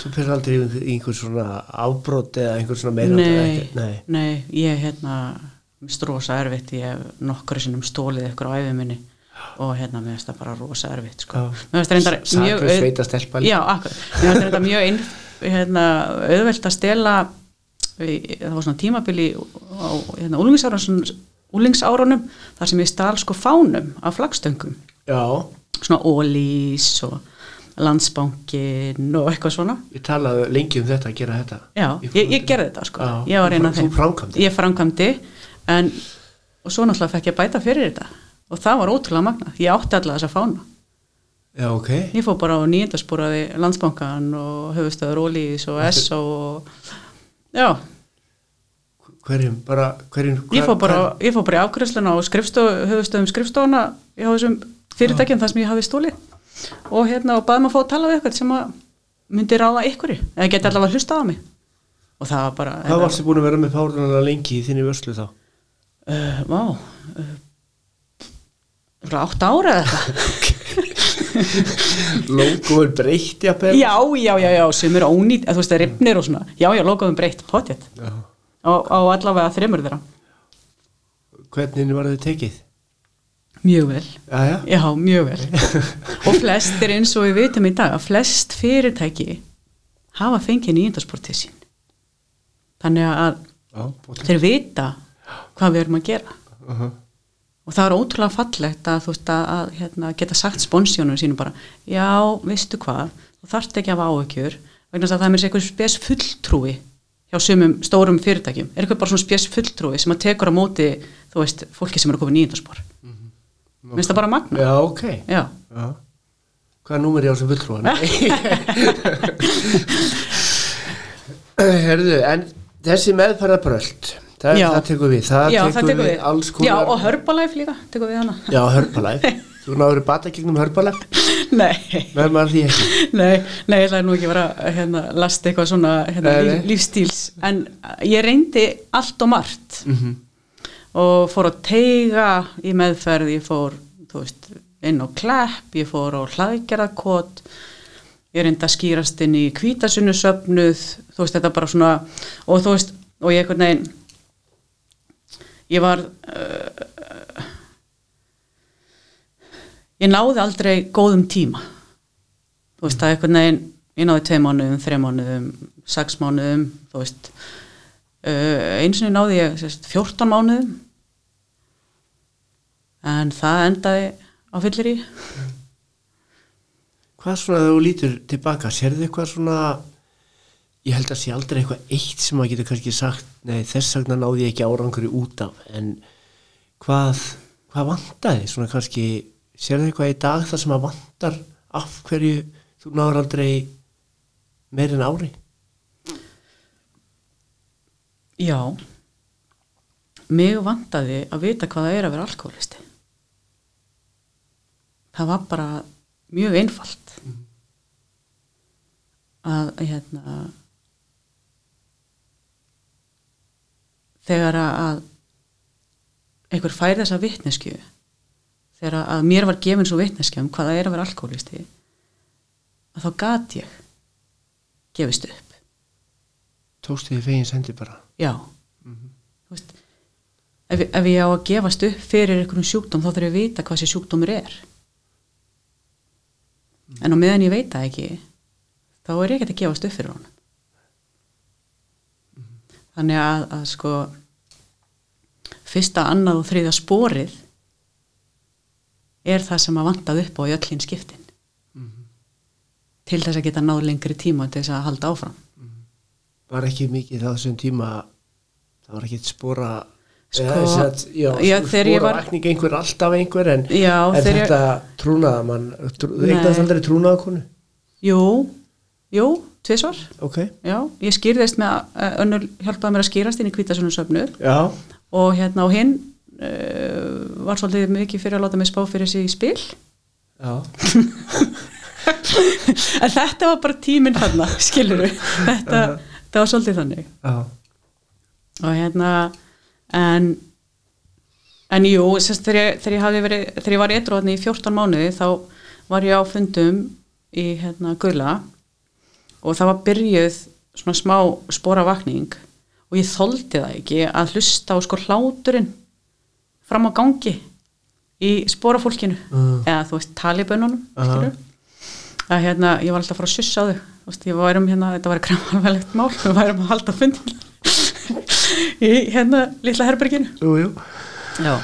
þú fyrir aldrei í einhver svona afbrot eða einhver svona meira nei, nei. nei, ég hérna mist rosa erfitt, ég hef nokkru sinnum stólið ykkur á æfi minni og hérna mér finnst það bara rosa erfitt sko. Mér finnst það reyndar mjög líka. já, akkur, mér finnst það reyndar mjög ein, hérna, auðvelt að stela það var svona tímabili á hérna, úlingsárunum þar sem ég stál sko fánum af flagstöngum. Já, svona ólís og landsbankin og eitthvað svona. Ég talaði lengi um þetta að gera þetta. Já, ég, ég gerði þetta sko. Já, Ég var fram- af þeim. þú framkvæmdir? Ég framkvæmdi en, og svo náttúrulega fekk ég bæta fyrir þetta og það var ótrúlega magnað. Ég átti alla þessa fána. Já, ok. Ég fór bara á nýjendaspúraði landsbankan og höfustöður Ólís og SO og já, hverjum, bara hverjum ég fór bara, ég fór bara í afgræsluna og skrifstof, höfustöðum skrifstofuna í þessum fyrirtækjum þar sem ég hafi stólið og hérna og baðum að fá að tala við eitthvað sem að myndi ráða ykkur eða geti allavega að hlusta á mig. Og það var bara hvað varstu búin að vera með párunarlega lengi í þinni vörslu þá? Uh, vá uh, frá átta ára eða eitthvað. Logoður breytt já, já, já, já, sem eru ónýtt þú veist, það ripnir og svona. Já, já, logoðum breytt, potjett á, allavega þreymur þeirra. Hvernig var þetta tekið? mjög vel, já, já, já, mjög vel. Og flestir eins og við vitum í dag að flest fyrirtæki hafa fengið nýjöndasport til sín. Þannig að já þeir vita hvað við erum að gera. Uh -huh. Og það er ótrúlega fallegt að veist að, að hérna, geta sagt sponsjónum sínum bara, já, veistu hvað þú þarft ekki að hafa áhyggjur vegna að það er mér sér eitthvað spes fulltrúi hjá sumum stórum fyrirtækjum er eitthvað bara svona spes fulltrúi sem að tekur á móti þú veist, fólki sem eru komið nýjöndaspor mm -hmm. það bara magna já, ok já, já. hvað númer er á sem fulltrúan? herðu, en þessi meðferðarbröld það, það tekur við það tekur við við. alls konar já, og Herbalife líka, tekur við hana. Já, hörpalæf þú náður bata gegnum hörpalæf nei. Nei, nei, ég ætlaði nú ekki vera hérna, lasta eitthvað svona hérna, Nei, líf, lífstíls. En ég reyndi allt og margt. Mm -hmm. og fór að teiga í meðferð, ég fór veist, inn á klepp, ég fór á hlaðgerðakot ég reyndi að skýrast inn í kvítasunusöfnuð þú veist, þetta bara svona og þú veist, og ég einhvern veginn ég var uh, ég náði aldrei góðum tíma. Þú veist, það er einhvern veginn ég náði tvei mánuðum, þrei mánuðum sex mánuðum, þú veist. Uh, eins og náði ég sérst, 14 mánuðum. En það endaði á fyllir í Hvað svona þegar þú lítur tilbaka, sérðu eitthvað svona, ég held að sé aldrei eitthvað eitt sem maður getur kannski sagt, nei þess vegna náði ég ekki árangur út af, en hvað, hvað vantaði, svona kannski, sérðu eitthvað í dag það sem að vantar af hverju þú náður aldrei meir en ári? já. Mig vantaði að vita hvað það er að vera alkoholisti það var bara mjög einfalt. Að hérna þegar að- einhver fær þessa vitnesku þegar að mér var gefin svo vitneski um hvað það er að vera alkoholisti að þá gat ég gefist upp. Tókstu því fegin sendi bara. já. Þú veist, ef, ef ég á að gefast upp fyrir einhvern sjúkdóm þá þarf ég að vita hvað þessi sjúkdómur er. En á meðan ég veit það ekki þá er ég ekki að gefast upp fyrir honum þannig að, að sko fyrsta, annað og þriðja sporið er það sem að vantað upp á í öll hinn skiptin. Til þess að geta náð lengri tíma til þess að halda áfram. Var ekki mikið það þessum tíma það var ekki spora Sko, eða, að, já, já, spora var- vakning einhver alltaf einhver en, Já, en þegar ég- þetta trúnaða mann trú, Nei. eignast aldrei trúnaða konu? Jú, jú, tvisvar. Ok, Já, ég skýrðist með að önnur hjálpaði mér að skýrast inn í kvítasunum söfnu já, og hérna og hinn uh, var svolítið mikið fyrir að láta mig spá fyrir sig í spil. Já. En þetta var bara tíminn þarna skilur við, þetta, þetta var svolítið þannig. Já, og hérna en en jú, sérst, þegar, þegar, ég verið, þegar ég var í eitthvað í 14 mánuði þá var ég á fundum í hérna Guðla og það var byrjuð svona smá sporavakning. Og ég þoldi það ekki að hlusta á sko hláturinn fram á gangi í sporafólkinu. Mm. eða þú veist talibönunum Aha. skilur að hérna, ég var alltaf að fara að sussa á þau. Þú veist, ég værum hérna, þetta var kremmalvegilegt mál við værum að halda fundin í hérna litla herberginu. Jú, jú. Já.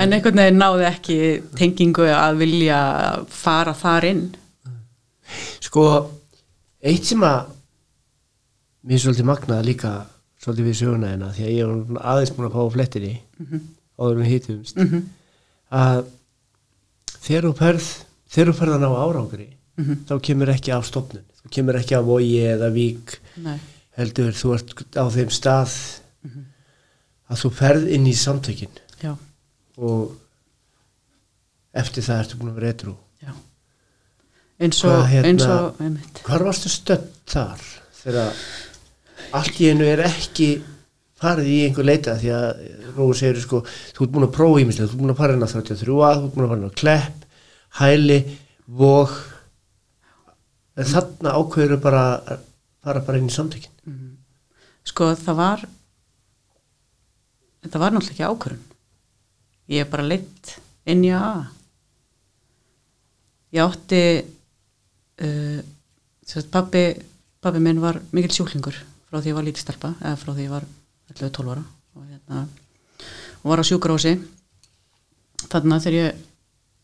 En einhvern veginn náði ekki tengingu að vilja fara þar inn. Sko, eitt sem að mér svolítið magnað líka svolítið við söguna hérna því að ég var aðeins búin að fá á flettinni áður við hýtumst mm -hmm. að þegar þú perð þegar þú perð að ná árangri Mhm. þá kemur ekki af stofnun þú kemur ekki af vogi eða vík Nei. heldur þú ert á þeim stað að þú ferð inn í samtökin já, og eftir það ertu búin að vera eitthrú eins og, Hvað, hérna- eins og einmitt. hvar varstu stödd þar? Þegar allt í einu er ekki farið í einhver leita því að nú segir sko, þú ert búin að prófa ímislega, þú ert búin að fara inn á 33 að, þú ert búin að fara inn á klepp hæli, vog. En þarna ákveður bara að fara bara inn í samtökin. Sko það var þetta var náttúrulega ekki ákvörun ég er bara leitt inn í að ég átti uh, pappi pappi minn var mikill sjúklingur frá því ég var lítið stelpa eða frá því ég var 11-12 ára. Og, hérna, og var á sjúkarósi þarna þegar ég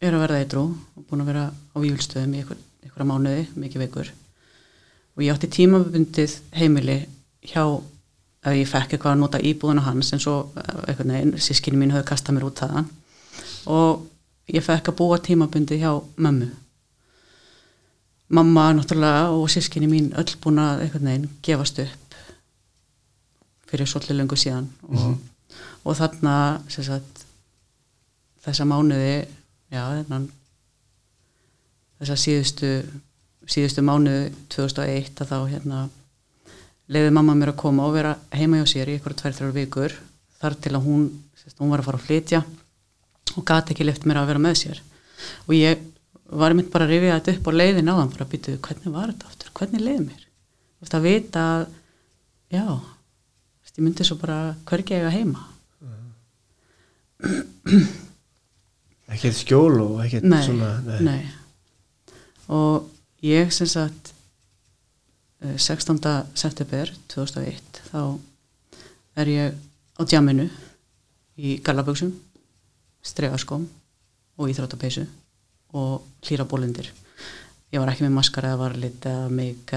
er að verða eitrú og búin að vera á vývilstöðum í einhver, einhverja mánuði, mikið veikur. Og ég átti tímabundið heimili hjá ef ég fekk eitthvað að nota íbúðuna hans en svo einhvern veginn, sískinni mín höfðu kastað mér út þaðan. Og ég fekk að búa tímabundið hjá mömmu mamma náttúrulega og sískinni mín öll búin að einhvern veginn gefast upp fyrir svolítið löngu síðan. Og, og þarna sagt þessa mánuði já, þennan þessa síðustu síðustu mánuði 2001 að þá hérna leiði mamma mér að koma og vera heima hjá sér í eitthvað tvær, þrjár vikur þar til að hún, sérst, hún var að fara að flytja og gati ekki lift mér að vera með sér. Og ég var mynd bara að rifja þetta upp á leiðin á þann bara að býtu, hvernig var þetta aftur, hvernig leiði mér þú veist að vita að já, þú veist, ég myndi svo bara hvergi eiga heima ekkert skjól og ekkert nei, svona nei. og ég sem sagt eh, 16. september 2001 þá er ég á djaminu í gallaböksum stregaskóm og íþróttapeysu og hlýra bólindir ég var ekki með maskara eða varlit eða mig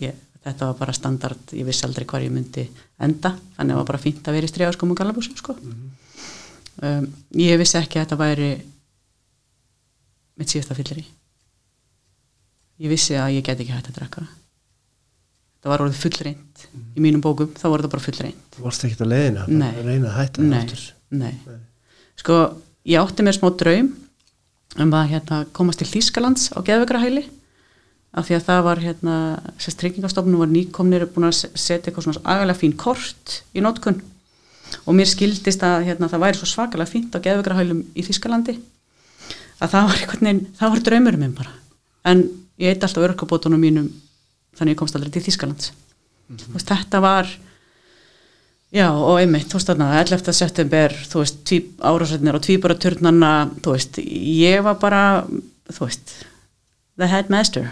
ég, þetta var bara standard, ég vissi aldrei hvar ég myndi enda, þannig að það var bara fínt að vera í stregaskóm og gallaböksum sko. Um, ég vissi ekki að þetta væri mitt síðasta fyllir ég vissi að ég get ekki hægt að drekka. Það var orðið fullreint í mínum bókum, þá var þetta bara fullreint þú varst ekkert að leiðina Nei. bara að reyna að hætta nei, aftur. Nei. sko, ég átti mér smá draum um að hérna, komast til Þýskalands á geðvegrahæli af því að það var hérna, sérst tryggingastofnum var nýkomnir búin að se- setja eitthvað svona agalega fín kort í nótkun og mér skildist að hérna, það væri svo svakalega fínt á geðvegrahælum í Þýskalandi að það var einhvern veginn, það var draumur minn bara. En ég eitt alltaf örkabótunum mínum þannig ég komst aldrei til Þýskalands. Mm veist, þetta var já og einmitt, þú veist þarna 11. september, þú veist, árásætnir og tvíbara turnana, þú veist ég var bara, þú veist the headmaster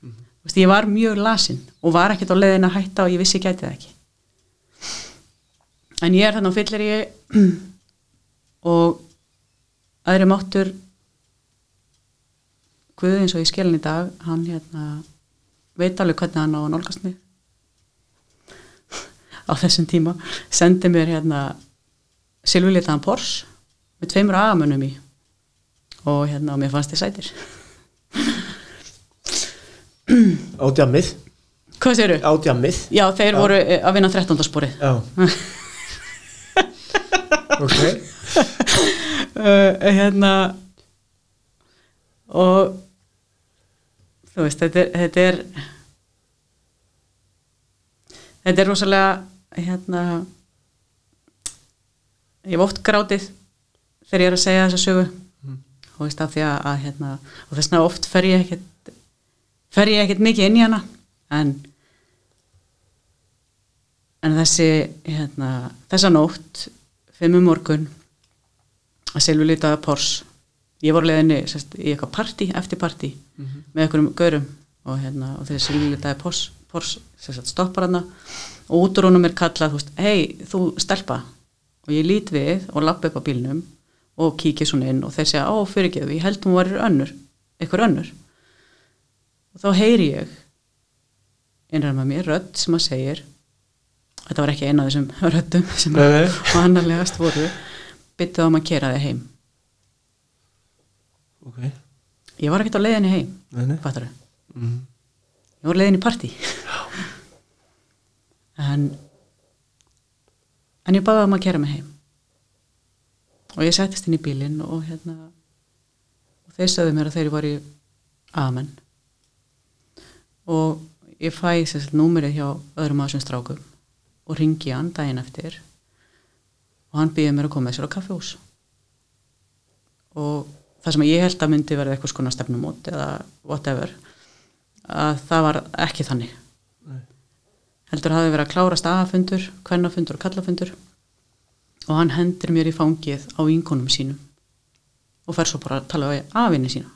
þú veist, ég var mjög lasin og var ekkert á leiðin að hætta og ég vissi ég gæti það ekki en ég er þannig á fyllir ég og aðri máttur Guð eins og ég skilin í dag hann hérna veit alveg hvernig hann á að nálgast mig á þessum tíma sendi mér hérna silfurlitaðan Porsche með tveimur agamönnum í. Og hérna og mér fannst þið sætir. Ádjammið Hvað segirðu? Ádjammið Já, þeir voru eh, að vinna 13. sporið. Já. Ok. Uh, hérna og þú veist, þetta er þetta er, þetta er rosalega hérna ég hef oft grátið þegar ég er að segja þessa sögu. Og veist af því að, að hérna, og þess vegna oft fer ég ekkert fer ég ekkert mikið inn í hana en en þessi hérna, þessa nótt fimm um morgun að selvi litaða pors. Ég voru leiðinni sest, í eitthvað partí, eftir partí með einhverjum gaurum og, hérna, og þegar selvi litaði pors, pors stoppar hana og út úr honum er kallað, hei, þú stelpa. Og ég lít við og lappa upp á bílnum og kíkja svona inn og þeir segja, á, fyrirgeðu, ég held hún var önnur eitthvað önnur. Og þá heyri ég innræð með mér rödd sem að segir þetta var ekki eina af þessum röddum sem vannarlegast voru byttuð um að kera þig heim. Ok. Ég var ekkert á leiðinni heim nei. fattar mm. ég var á leiðinni í partí en en ég baði um að kera mig heim. Og ég settist inn í bílinn og hérna og þeir sögðu mér að þeir var í amen. Og ég fæ sérst númerið hjá öðrum aðsum strákum og ringi hann daginn eftir. Og hann býði mér að koma með sér á kaffehús og það sem ég held að myndi verða eitthvað skona stefnumót eða whatever að það var ekki þannig. Heldur hafi verið að klárast aðafundur, kvennafundur og kallafundur. Og hann hendur mér í fangið á vinkonum sínum og fer svo bara að tala við afinni sína.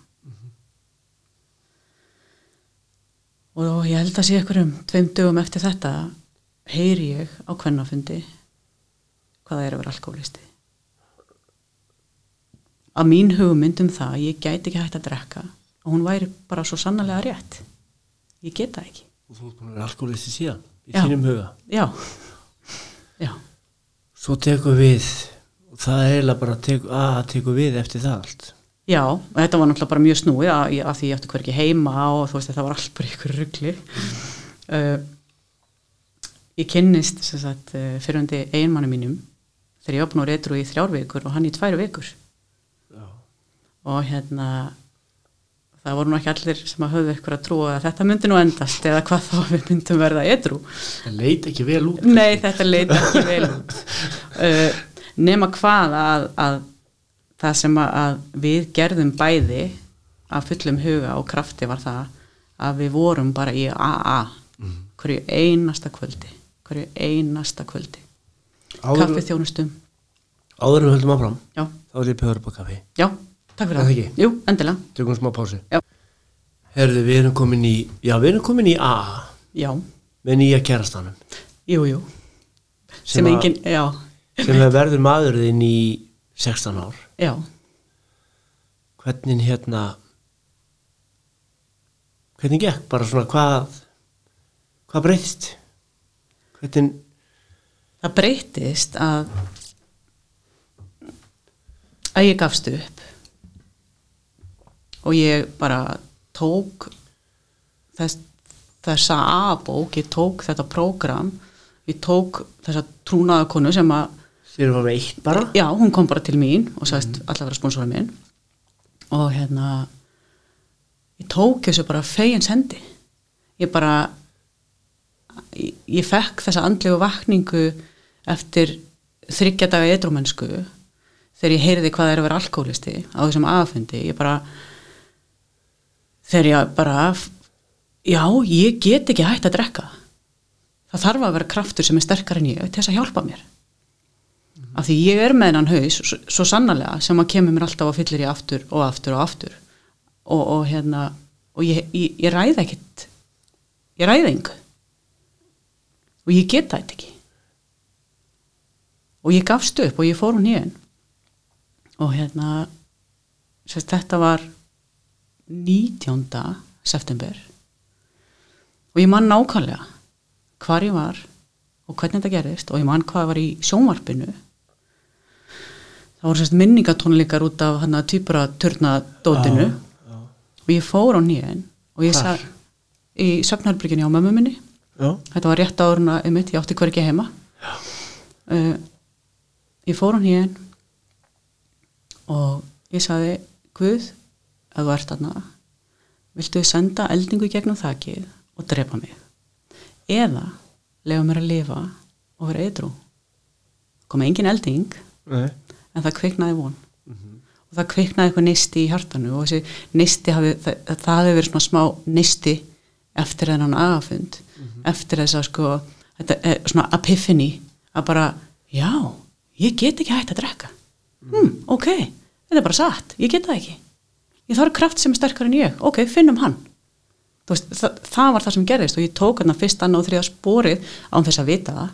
Og ég held að sé ykkur um tveim dögum eftir þetta heyri ég á kvennafundi hvað það er að vera alkoholisti að mín hugmynd um það að ég gæti ekki hægt að drekka og hún væri bara svo sannarlega rétt. Ég get það ekki. Og þú vera alkoholisti síðan í Já. þínum huga. Já, já, Svo tekur við og það er eiginlega bara tekur, að tekur við eftir það allt. Já og þetta var náttúrulega bara mjög snúið að, að því ég átti hverki heima og þú veist það var allt bara ykkur ruggli uh, ég kynnist sem sagt uh, fyrirhundi einmanni mínum þegar ég var búin að reytru í þrjár vikur og hann í tvær vikur. Já. og hérna það voru nú ekki allir sem að höfðu ykkur að trúa að þetta myndi nú endast eða hvað þá við myndum verða edru Það leit ekki vel út Nei, þetta leit ekki vel út. Uh, nema hvað að, að það sem að, að við gerðum bæði af fullum huga og krafti var það að við vorum bara í AA hverju einasta kvöldi hverju einasta kvöldi. Kaffið þjónustum áður en við höldum áfram já, þá er ég pöður á kaffi. Já, takk fyrir það? Jú, endilega. Tökum smá pásu. Já. Herðu, við erum komin í Já, við erum komin í A. Já, með nýja kærastanum. Jú, jú. Sem sem, að- engin, já, sem er verður maðurðinn í 16 ár. Já. Hvernig hérna hvernig gekk? Bara svona hvað hvað breytist? Hvernig það breytist að að ég gafst upp og ég bara tók þess, þessa A-bók, ég tók þetta prógram, ég tók þessa trúnaðakonu sem að þér var með eitt bara? Já, hún kom bara til mín og sagðist mm. allar vera sponsora minn. Og hérna ég tók þessu bara fegins hendi ég bara ég, ég fekk þessa andlegu vakningu eftir þryggja daga edrúmennsku þegar ég heyrði hvað er að vera alkoholisti á þessum aðfundi ég bara þegar ég bara já, ég get ekki hægt að drekka. Það þarf að vera kraftur sem er sterkar en ég til þess að hjálpa mér. Af því ég er með hennan haus svo, svo sannarlega sem að kemur mér alltaf að fyllir ég aftur og aftur og aftur. Og, og hérna og ég, ég, ég ræði ekkit. Ég ræði engu. Og ég geta þetta ekki. Og ég gafst upp og ég fór hún hérna og hérna sérst, þetta var 19. september. Og ég man nákvæmlega hvar ég var og hvernig þetta gerðist og ég man hvað var í sjónvarpinu. Það voru sérst minningatónleikar út af hann að týpura turnadótinu já, og ég fór á nýjan og ég sað í söfnarbyrginni á mömmu minni. Já, þetta var rétt áruna um mitt, ég átti hver ekki heima uh, ég fór á nýjan og ég saði Guð, að þú ert þarna. Viltu senda eldingu gegnum þakið og drepa mig? Eða lefa mér að lifa og vera eitthrú kom engin elding nei, en það kviknaði von. Og það kviknaði eitthvað nisti í hjartanu og þessi nisti hafi, það, það hafi verið svona smá nisti eftir þennan agafund eftir þess að sko þetta er svona epiphany að bara, já, ég get ekki hægt að drekka. Hm, ok, þetta er bara satt, ég get það ekki ég þarf kraft sem er sterkar en ég. Ok, finnum hann. Veist, það, það var það sem gerðist og ég tók hann fyrst annað og þriða sporið án þess að vita það.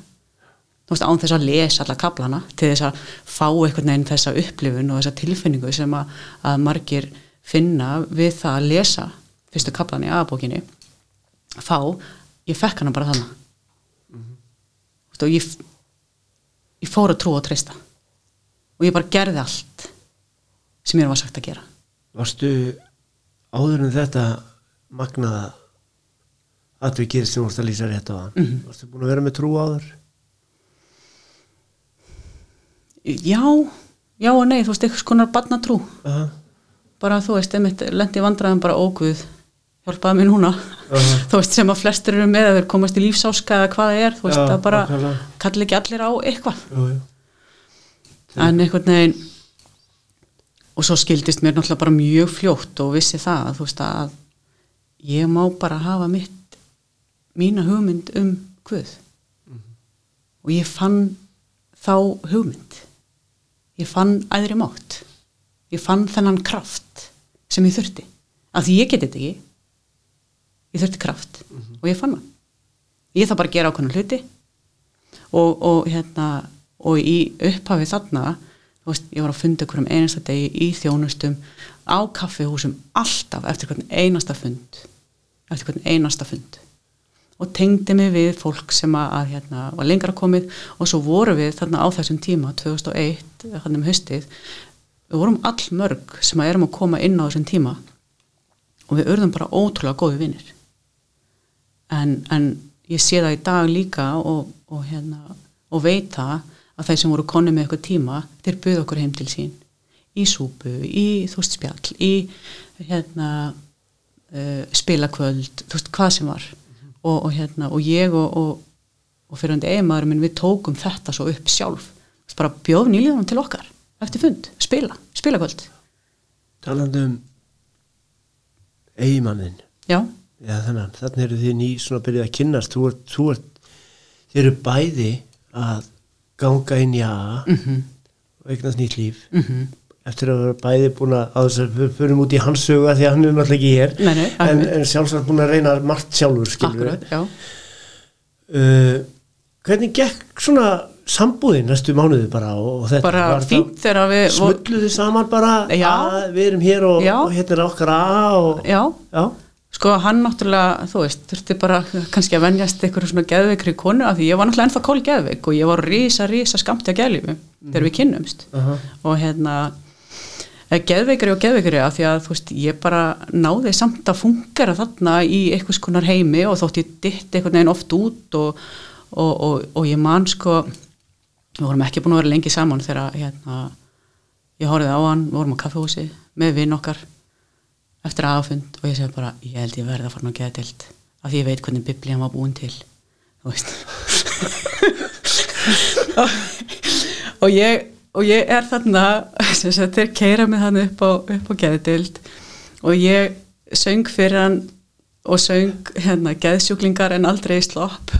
Veist, án þess að lesa alla kaplana til þess að fá einhvern veginn þessa upplifun og þessa tilfinningu sem að, að margir finna við það að lesa fyrstu kaplan í aðbókinni fá, ég fekk hana bara þannig mm -hmm. og ég ég fór að trúa og treysta. Og ég bara gerði allt sem mér var sagt að gera varstu áður en þetta magnaða atvikið sem vorst að lýsa rétt á hann? Mhm. varstu búin að vera með trú áður? Já, já og nei, þú veist, eitthvað skonar barnatrú. Aha, bara þú veist, lendi vandræðum bara óguð hjálpaði mér núna. Aha. þú veist, sem að flestir eru með að þeir komast í lífsáska eða hvað það er, þú veist, Já, það bara kalli ekki allir á eitthvað. En einhvern veginn og svo skildist mér náttúrulega bara mjög fljótt og vissi það, þú veist, að ég má bara hafa mitt mína hugmynd um Guð. Og ég fann þá hugmynd. Ég fann æðri mátt. Ég fann þennan kraft sem ég þurfti. Af því ég geti þetta ekki. Ég þurfti kraft. Og ég fann hann ég þarf bara að gera ákveðna hluti. Og, og hérna og í upphafi þarna veist, ég var að funda hverjum einasta degi í þjónustum á kaffihúsum alltaf eftir hvern einasta fund eftir hvern einasta fund. Og tengdi mig við fólk sem að, hérna, var lengra komið og svo voru við þarna á þessum tíma 2001, hann um haustið við vorum all mörg sem að erum að koma inn á þessum tíma og við urðum bara ótrúlega góði vinnir en, en ég sé það í dag líka og, og, hérna, og veit það að þeir sem voru konni með eitthvað tíma þeir buðu okkur heim til sín. Í súpu, í þú veist spjall í hérna uh, spilakvöld, þú veist hvað sem var. Og, og hérna og ég og, og, og fyrir hundi eiginmaður minn við tókum þetta svo upp sjálf. Bara bjóð nýliðanum til okkar eftir fund, spila, spilakvöld. Talandi um eigimannin já, Já, þannig, þannig eru þið ný svona byrjuð að kynnast. Þú ert, þú ert þið eru bæði að ganga inn í AA mhm, og eignast nýtt líf. Mhm. Eftir að vera bæði búin að á þess að við förum út í hans sögu því að hann er náttúrulega ekki hér Nei, nei, en, en sjálfsagt búin að reyna margt sjálfur akkurat, uh, hvernig gekk svona sambúðin næstu mánuði bara og, og þetta bara fínt þegar við smulluðu saman bara Já. að við erum hér og, og hérna er okkar AA og, já, já, sko hann náttúrulega þú veist, þurfti bara kannski að venjast einhverju svona geðveikri konu af því ég var náttúrulega ennþá kól geðveik og ég var rísa, rísa skamti að geðlífi þegar við kynnumst. Aha. og hérna eh, geðveikari og geðveikari af því að þú veist, ég bara náði samt að fungera þarna í einhvers konar heimi og þótt ég ditt einhvern veginn oft út og, og, og, og ég man sko við vorum ekki búin að vera lengi saman þegar hérna, ég horfði á hann, við vorum á kaffehúsi með vinn okkar eftir aðfund og ég segi bara ég held ég verði að fara að geða tilt af því ég veit hvernig biblían var búin til þú veist. Og, og ég og ég er þarna þeir keira mig þannig upp á, á geðdild og ég söng fyrir hann og söng hérna geðsjúklingar en aldrei í slopp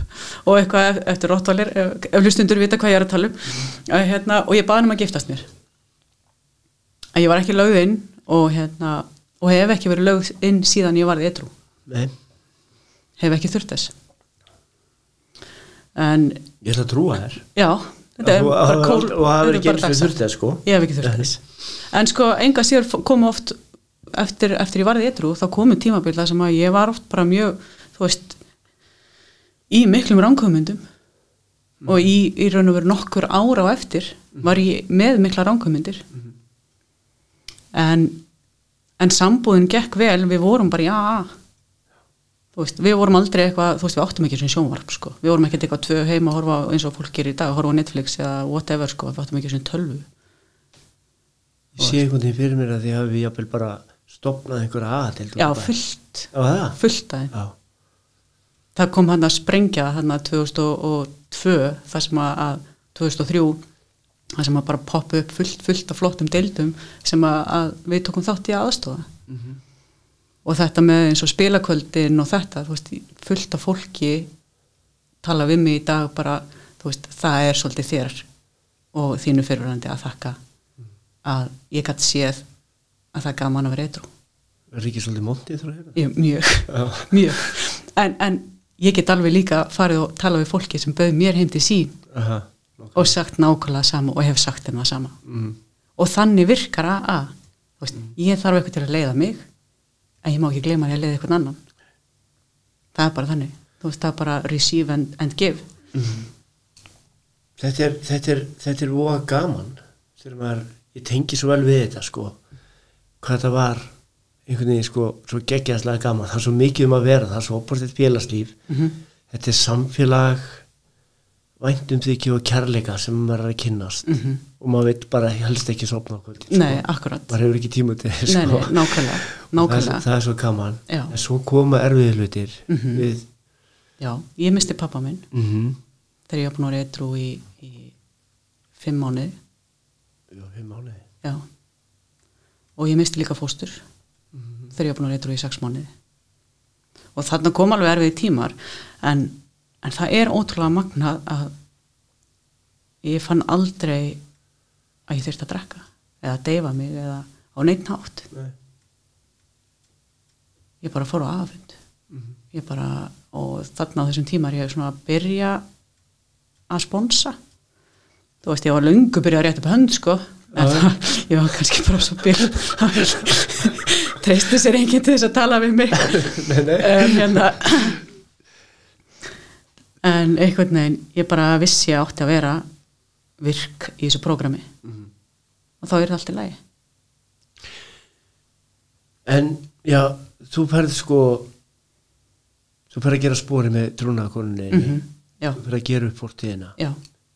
og eitthvað ef- eftir róttvalir ef, ef hlustundur vita hvað ég er að tala um. Að, hérna, og ég baði hann um að giftast mér. Að ég var ekki lögð inn og hérna og hef ekki verið lögð inn síðan ég varði Nei, hef ekki þurft þess. En ég ætla að trúa þér. Já þetta er bara kól og það er ekki þurft það sko. Ég hef ekki þurft þess. En sko enga síður f- komu oft eftir, eftir ég varði eitthrú þá komu tímabil þar sem að ég var oft bara mjög þú veist í miklum ránkvömyndum og í, í raun og veru nokkur ára á eftir var ég með mikla ránkvömyndir en en sambúðin gekk vel, við vorum bara já, veist, við vorum aldrei eitthvað, þú veist, við áttum ekki sem sjónvarp sko. við vorum ekkert eitthvað tvö heima að horfa eins og fólk gerir í dag, að horfa á Netflix eða whatever sko, við áttum ekki sem tölvu. Ég sé einhvern veginn fyrir mér að því hafi jafnvel bara stopnað einhverja aðatild já, fullt, það? fullt aðeins Já, það kom hann að sprengja hann að 2002 þar sem að 2003 þar sem að bara poppa upp fullt, fullt af flottum deildum sem að, að við tókum þátt í að aðstofa Mhm. og þetta með eins og spilakvöldin og þetta, þú veist, fullt af fólki tala við mig í dag bara, þú veist, það er svolítið þér og þínu fyrirvændi að þakka að ég gæti séð að það gaman að vera eitthrú ekki svolítið montið þrá? Ég, mjög, mjög. En, en ég get alveg líka farið og tala við fólki sem bauð mér heim til sín. Aha, og sagt nákvæmlega sama og hef sagt þeim það sama. Mm. og þannig virkar að, að veist, ég þarf eitthvað til að leiða mig en ég má ekki gleyma að leiða eitthvað annan. Það er bara þannig. Veist, það er bara receive and, and give. Þetta er, þetta er, þetta er voða gaman þegar maður, ég tengi svo vel við þetta sko, hvað þetta var einhvern veginn sko, svo geggjastlega gaman. Það er svo mikið um að vera, það er svo opastið félagslíf. Mm þetta er samfélag væntum þykju og kærleika sem maður er að kynnast Mhm. og maður veit bara helst ekki sopna okkur Nei, akkurat maður hefur ekki tíma til þess, Nei, sko. nei, nákvæmlega, það, nákvæmlega. það er svo gaman Já. en svo koma erfiði hlutir Mhm. við Já, ég misti pappa minn mm þegar ég var búin að eitthrú í, í fimm mánuði já, fimm mánuði Já. Og ég misti líka fóstur Mhm. þegar ég var búin að reytra í sex mánuði. Og þarna kom alveg erfið tímar en, en það er ótrúlega magnað að ég fann aldrei að ég þurfti að drekka eða að deyfa mig eða á neitt nátt. Nei. Ég bara fór á afund. Mhm. Ég bara, og þarna á þessum tímar ég hef svona að byrja að sponsa. Þú veist, ég var löngu byrjað að rétta upp hönd, sko. En það, ég var kannski bara svo byrjað. Treysti sér enginn til þess að tala við mig. nei, nei. En hérna, en einhvern veginn, ég bara vissi að átti að vera virk í þessu prógrami. Mhm. Og þá er það allt í lagi. En já, þú ferð sko þú ferð að gera spori með trúnaðakonunni mm Mm Já, þú ferð að gera upp fórtíðina já,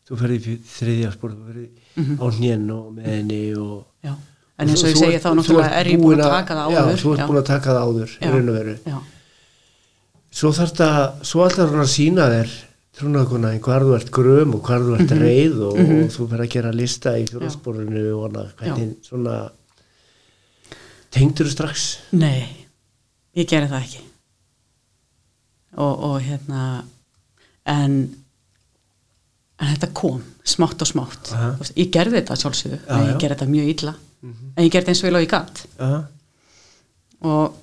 þú ferð í þriðja spori þú ferð Mhm. á hnén og með henni og já. En eins og ég segi þá náttúrulega er ég búin að taka það já, áður. þú ert búin að taka það áður í Já. raun og veru Já, svo þarf þetta, svo alltaf hún að sína þér trúnaðakona hvar þú ert gröm og hvar þú ert reið og, Mhm. og þú ferð að gera lista í fjórasporinu og hana, hvernig svona tengdur strax Nei, ég gerði það ekki og, og hérna en en þetta kom smátt og smátt Aha. Þú ég gerði þetta sjálfsögðu Já, en já. ég gerði þetta mjög illa Mhm. en ég gerði eins og ég gatt Aha. og,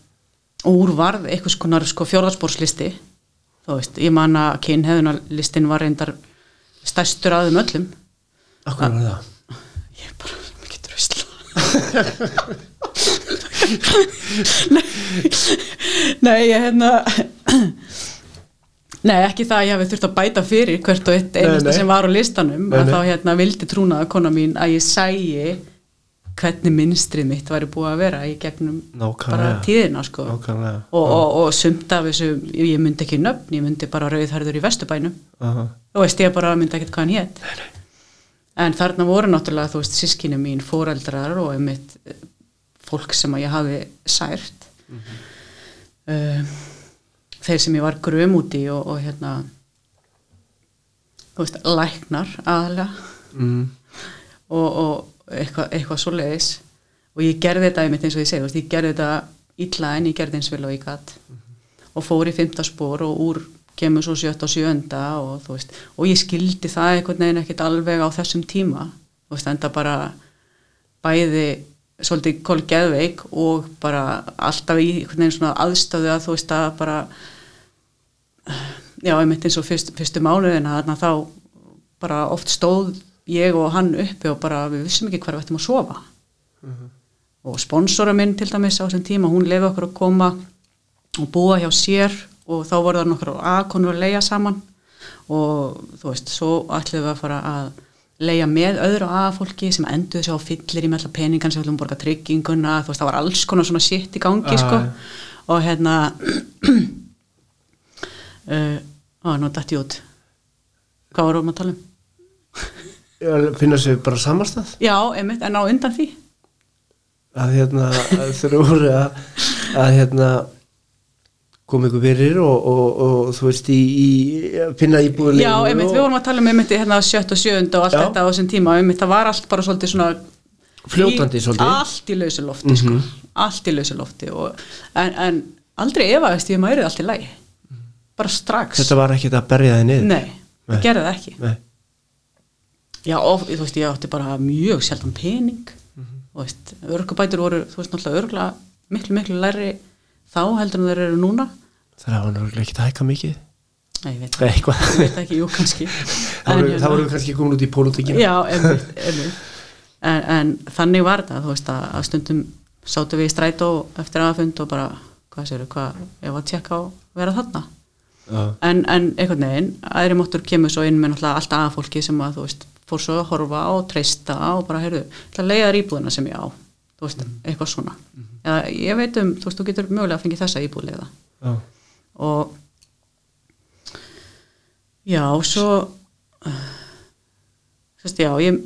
og úr varð einhvers konar sko fjórðarspórslisti þú veist, ég man að kynheðunarlistin var reyndar stærstur að þeim öllum. Akkur var það? Ég er bara mikið drusla Nei Nei, ég hérna Nei, ekki það að ég hafi þurft að bæta fyrir hvert og eitt einasta sem var á listanum Nei, að nei. þá hérna vildi trúnaða kona mín að ég sæi hvernig minnstrið mitt væri búið að vera í gegnum Nákvæmlega. bara tíðina sko. Og, og, og sumt af þessu ég myndi ekki nöfn, ég myndi bara rauðhærður í Vesturbænum. Aha. þú veist ég bara myndi ekkert hvað hann hétt en þarna voru náttúrulega þú veist sískinu mín, fóreldrar og einmitt eh, fólk sem að ég hafi sært. Um, þeir sem ég var gröm út í og, og hérna þú veist, læknar aðalega mm. og, eitthvað eitthva svo leiðis og ég gerði þetta einmitt eins og ég segi, veist, ég gerði þetta illa en ég gerði eins vel og ég gatt og fór í fymta spór og úr kemur svo sjötta og sjönda og þú veist, og ég skildi það einhvern veginn ekkert alveg á þessum tíma. Þú veist, enda bara bæði svolítið kolgeðveik og bara alltaf í einhvern veginn svona aðstöðu að þú veist að bara já, einmitt eins og fyrst, fyrstu mánuðina þarna þá bara oft stóð ég og hann uppi og bara við vissum ekki hvar við ættum að sofa og sponsora minn til dæmis á þessum tíma, hún lefi okkur að koma og búa hjá sér og þá voru það nokkur aðkonur að leia saman og þú veist, svo ætlum við að fara að leia með öðru aðfólki sem enduðu sér á fyllir í með alltaf peningan sem við ætlum að borga trygginguna, þú veist, það var alls konar svona shit í gangi, sko Ah. og hérna uh, á, nú dætti ég út hvað vorum við að tala um? Finna sér bara samastað Já, einmitt, en á undan því að hérna voru að, að hérna koma ykkur fyrir og, og, og þú veist í, í finna íbúðulegu Já, einmitt, og við vorum að tala um einmitt hérna sjött og sjöund og allt Já. þetta á þessum tíma einmitt, það var allt bara svolítið svona Fljótandi í, svolítið. Mhm. Allt í lausu lofti, sko Allt í lausu lofti og, en, en aldrei efaðist ég maður er allt í lagi bara strax þetta var ekkert að berja þið niður Nei, Nei. ég gerði það ekki Nei. Já, of, þú veist, ég átti bara mjög sjaldan pening Mhm. þú veist, örgubætur voru þú veist, náttúrulega örgulega miklu, miklu læri þá heldur en þeir eru núna það var náttúrulega ekki að hækka mikið Nei, ég veit, Nei, eitthvað ég veit ekki, jú, kannski það voru, hérna- það kannski komin út í pólutíkina Já, einmitt, einmitt. En, en þannig var þetta, þú veist að, að stundum sátu við í strætó eftir aðfund og bara, hvað séru, hvað, ég var að tjekka á að vera þarna. Já. En, en einhvern veginn, aðri móttur kemur svo inn með náttúrulega þú veist, fór svo að horfa og treysta og bara, heyrðu, það leiða þær íbúðina sem ég á, þú veist, eitthvað svona. Eða ég veit um, þú veist, þú getur mögulega að fengi þessa íbúðleiða Já. og já, svo uh, sérst, já, ég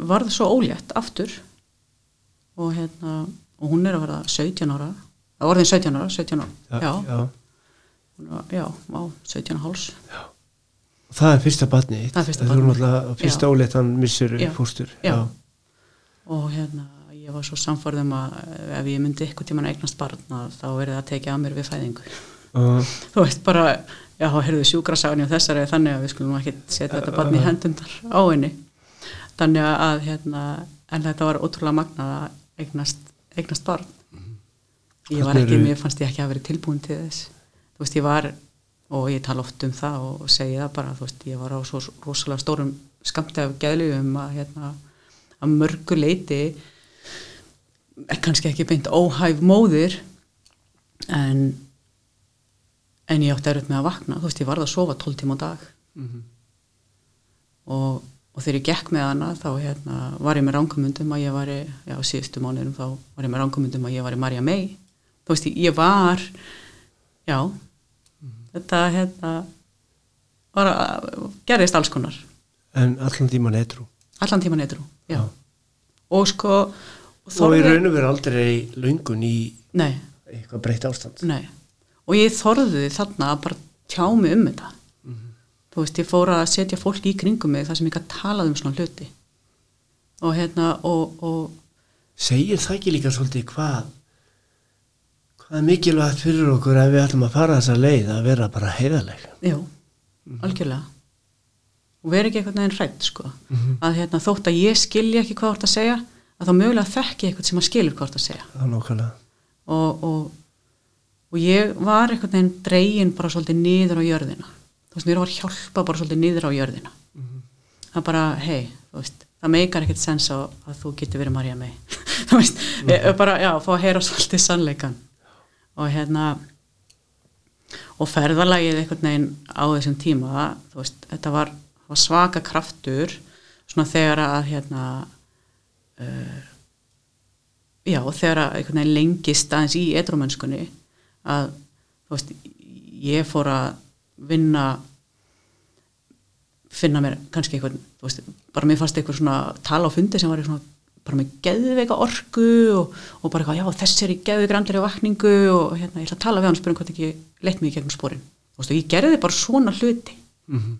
varð svo ólétt aftur. Og hérna og hún er að verða 17 ára. Orðin 17 ára, 17 ára Já, já, já. já, á 17 og háls Og það er fyrsta batni Það er fyrsta náttúrulega fyrsta óleitt hann fóstur. Já. og hérna ég var svo samfórðum að ef ég myndi eitthvað tíman eignast barn að þá verði það að tekið að mér við fæðingu. Já. þú veist bara, já, heyrðu sjúkrasagan og þessari þannig að við skulum ekki setja þetta barn í hendundar á henni. Þannig að hérna en þetta var ótrúlega magnað að eignast, eignast barn. Ég var ekki, mér fannst ég ekki að vera tilbúin til þess. Þú veist, ég var og ég tala oft um það og, segi það bara þú veist, ég var á svo rosalega stórum skamti af geðljum að hérna að mörgu leiti er kannski ekki beint óhæf móðir en en ég átti erut með að vakna. Þú veist, ég varð að sofa 12 tíma á dag. Mhm. og, og þegar ég gekk með hana þá hérna, var ég með ránkumundum að ég var já, síðustu mánuðum þá var ég með ránkumundum að ég var í Marja May. Þú veist, ég var já þetta hérna var að, gerðist alls konar. En allan tíman eitrú allan tíma neytrú, já. Já. og sko og og í þorði- raun og veru aldrei löngun í nei, eitthvað breytt ástand. Nei. Og ég þorði þarna að bara tjá mig um þetta. Þú veist, ég fór að setja fólk í kringum mig þar sem ég gæti talað um svona hluti. Og hérna og, og segir það ekki líka svolítið hvað hvað er mikilvægt fyrir okkur ef við ætlum að fara þessa leið að vera bara heiðaleg já, algjörlega. Og vera ekki eitthvað neginn hrætt sko. Mhm. að hérna, þótt að ég skilja ekki hvað þú ert að segja að þá mögulega þekki ég eitthvað sem að skilur hvað þú ert að segja. Það og, og, og ég var eitthvað neginn dregin bara svolítið niður á jörðina. Þú veist, mér var hjálpa bara svolítið niður á jörðina. Það bara, hei, þú veist það meikar ekkert sens að þú getur verið Marja mei þú veist, ég, bara, já, fá að heyra svolítið sannleikan og hérna og ferðalagið einhvern veginn á þessum tíma veist, þetta var, var svaka kraftur svona þegar að hérna uh, já, þegar að einhvern veginn lengist aðeins í edrumönskunni að þú veist, ég fór að vinna finna mér kannski þú veist, bara mér fannst eitthvað svona tala á fundi sem var svona bara með geðveika orku og, og bara eitthvað, já þess er í geðveik andri vakningu og hérna, ég ætla að tala við hann og spyrja hvort ekki leitt mig í gegnum spórin þú og ég gerði bara svona hluti. Mhm.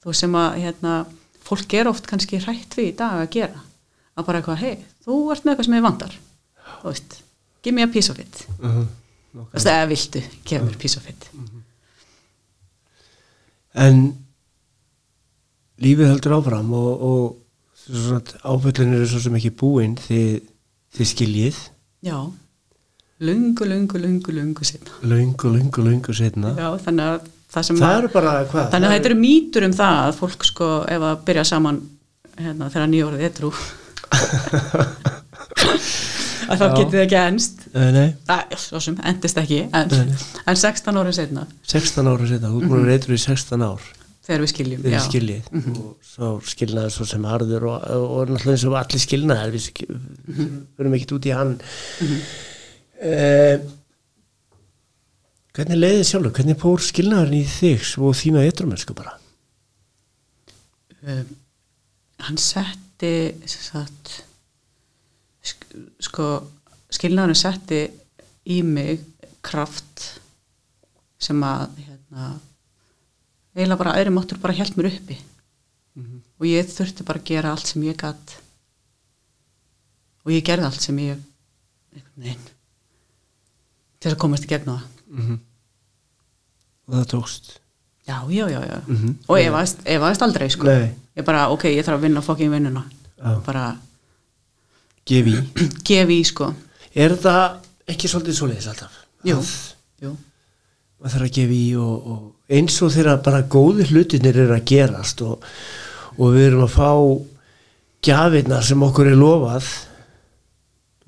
þú veist sem að hérna, fólk er oft kannski hrætt við í dag að gera. Að bara eitthvað, hei, þú ert með eitthvað sem ég vandar þú veist, give me a piece of it. Mhm. þú veist, eða viltu, gefa mér piece of it. En lífið heldur áfram og, og áföllin eru svo sem ekki búin þið, þið skiljið. Já, lungu, lungu, lungu, lungu sinna löngu, löngu, löngu setna já, þannig að það sem það að, eru bara hvað? Þannig að þetta eru mýtur um það að fólk sko, ef að byrja saman hérna, þegar nýjórið er trú. Að þá getið þið ekki Það, svo sem, endist ekki en, en 16 ára setna 16 ára setna, þú búin að reytur í 16 ár þegar við skiljum þegar já. þið skiljið og svo skilnaði svo sem harður og, og, og náttúrulega eins og allir skilnaðir við skil, verðum ekkert út í hann. Eh, hvernig leiðið sjálfur? Hvernig fór skilnaðurinn í þig svo þína eitthrumensku bara? Um, hann setti sagt, sk sko skilnaðurinn setti í mig kraft sem að hérna, eiginlega bara aðri máttur bara hjælt mér uppi. Og ég þurfti bara að gera allt sem ég gatt og ég gerði allt sem ég einhvern veginn til að komast í gegn á það. Og það tókst. Já, já, já, já. Mhm. og ég varst, ég varst aldrei sko. Nei. ég bara, ok, ég þarf að vinna fokkin vinnuna. Já. bara gefi gefi sko. Er það ekki svolítið svoleiðis alltaf? Jú, jú, maður þarf að gefa í og, og eins og þegar bara góði hlutinir eru að gerast og, og við erum að fá gjafirna sem okkur er lofað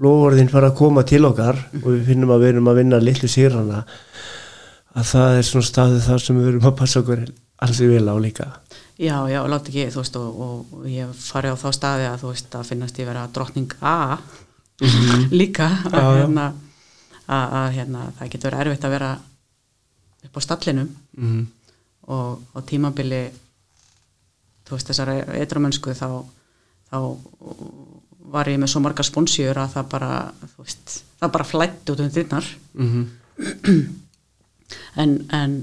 lofurðin fara að koma til okkar og við finnum að við erum að vinna litlu sýrana að það er svona staðið þar sem við erum að passa okkur alls í vel á líka já, já, láti ekki þú veist, og, og, ég fari á þá staði að þú veist, að finnast ég vera drottning A líka að. Já, já. hérna, að, að hérna, það getur verið erfitt að vera upp á stallinum mm. og, og tímabili þú veist þessari eitramennsku þá, þá var ég með svo margar sponsjur að það bara veist, það bara flætti út um þinnar Mm en, en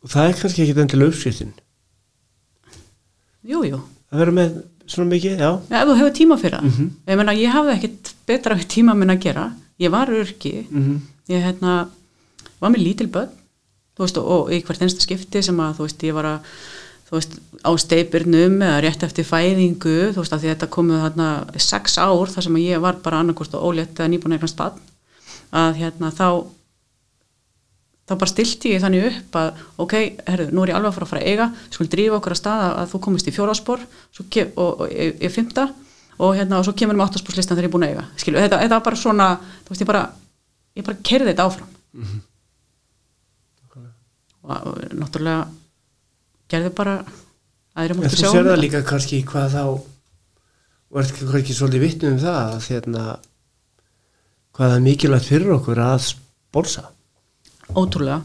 og það er kannski ekki endilega uppskriftin. Jú, jú. Að vera með svona mikið, já. Ef þú hefur tíma fyrir það. Mhm. ég meina ég hafði ekkit betra tíma minn að gera. Ég var örki mm ég hérna var með lítil börn veist, og, og í hvert einsta skipti sem að þú veist, ég var að veist, á steipirnum eða rétt eftir fæðingu, þú veist, að þetta komið þarna sex ár þar sem ég var bara annarkvort og ólétt eða nýbúin eignast barn að hérna þá þá bara stilti ég þannig upp að ok, herru, nú er ég alveg að fara að fara að eiga skulum drífa okkur að staða að þú komist í fjóraspor og, ég, fymta og hérna og svo kemur með áttasporslistan þegar ég er búin að eiga skilu, þetta, þetta var bara svona, veist, ég bara bara kerði þetta áfram. Og, og náttúrulega gerði bara aðri En máttu þú sjá sér um það líka kannski hvað þá ekki, ekki svolítið vittnum um það að þérna hvað er mikilvægt fyrir okkur að borsa ótrúlega.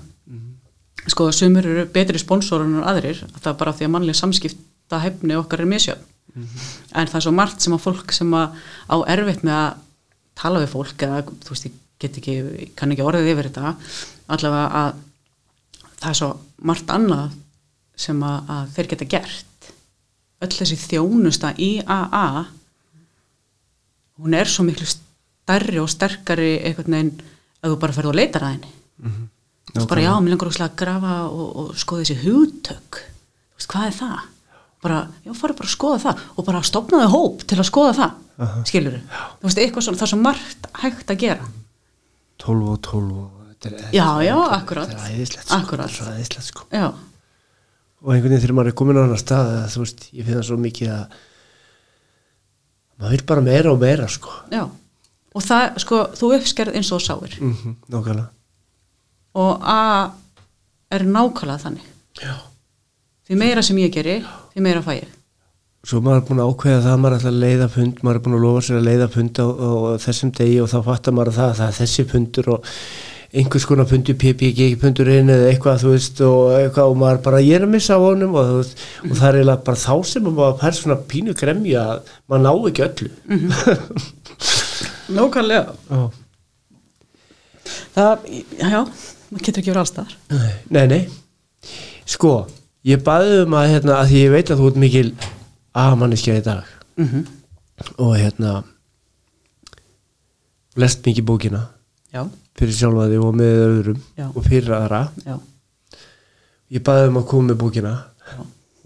Sko sumur eru betri sponsorar en aðrir það er bara því að mannlega samskipta hefni okkar er misjöfn. En það er svo margt sem að fólk sem að á erfitt með að tala við fólk eða þú veist ég get ekki kann ekki orðið yfir þetta allavega að það er svo margt annað sem að, að þeir geta gert. Öll þessi þjónusta í AA hún er svo miklu stærri og sterkari einhvern veginn að þú bara ferð og leitar að henni. Þú veist bara já, mér langar óslega að grafa og, og skoða þessi hugtök. Þú veist, hvað er það? bara, já, farið bara að skoða það og bara stopnaði hóp til að skoða það. Uh -huh. skilur þú veist, eitthvað svona, það er svo margt hægt að gera. 12 og 12 og Já, er- já, akkurat. þetta er æðislegt sko, Akkurat. þetta er æðislegt sko. Og einhvern veginn þegar maður er komin á annar stað að, þú veist, ég finn það svo mikið að maður vil bara meira og meira sko. Já. Og það, sko, þú uppskerð eins og sáir. Mm -hmm, nákvæmlega. Og A er nákvæmlega þannig. Já. því meira sem ég geri, því meira fæ ég. Svo maður er búin að ákveða það að maður ætla að leiða fund maður er búin að lofa sér að leiða fund á, á, á þessum degi og þá fattar maður að það, það er þessi fundur og einhvers konar fundur PPG fundurinn eða eitthvað þú veist og eitthvað og maður bara ég er að missa á honum og, veist, og það er eiginlega bara þá sem maður fær svona pínu gremja að maður ná ekki öllu. Nákvæmlega. Já. það, já, maður getur ekki verið allstaðar Nei, nei Sko, ég baði um að hérna, að því ég veit að þú ert mikil aðmanneskja í dag. Mm -hmm. og hérna lest mikið bókina. Já, fyrir sjálfa þig og með öðrum Já. og fyrir aðra. Já, ég baði um að koma með bókina já.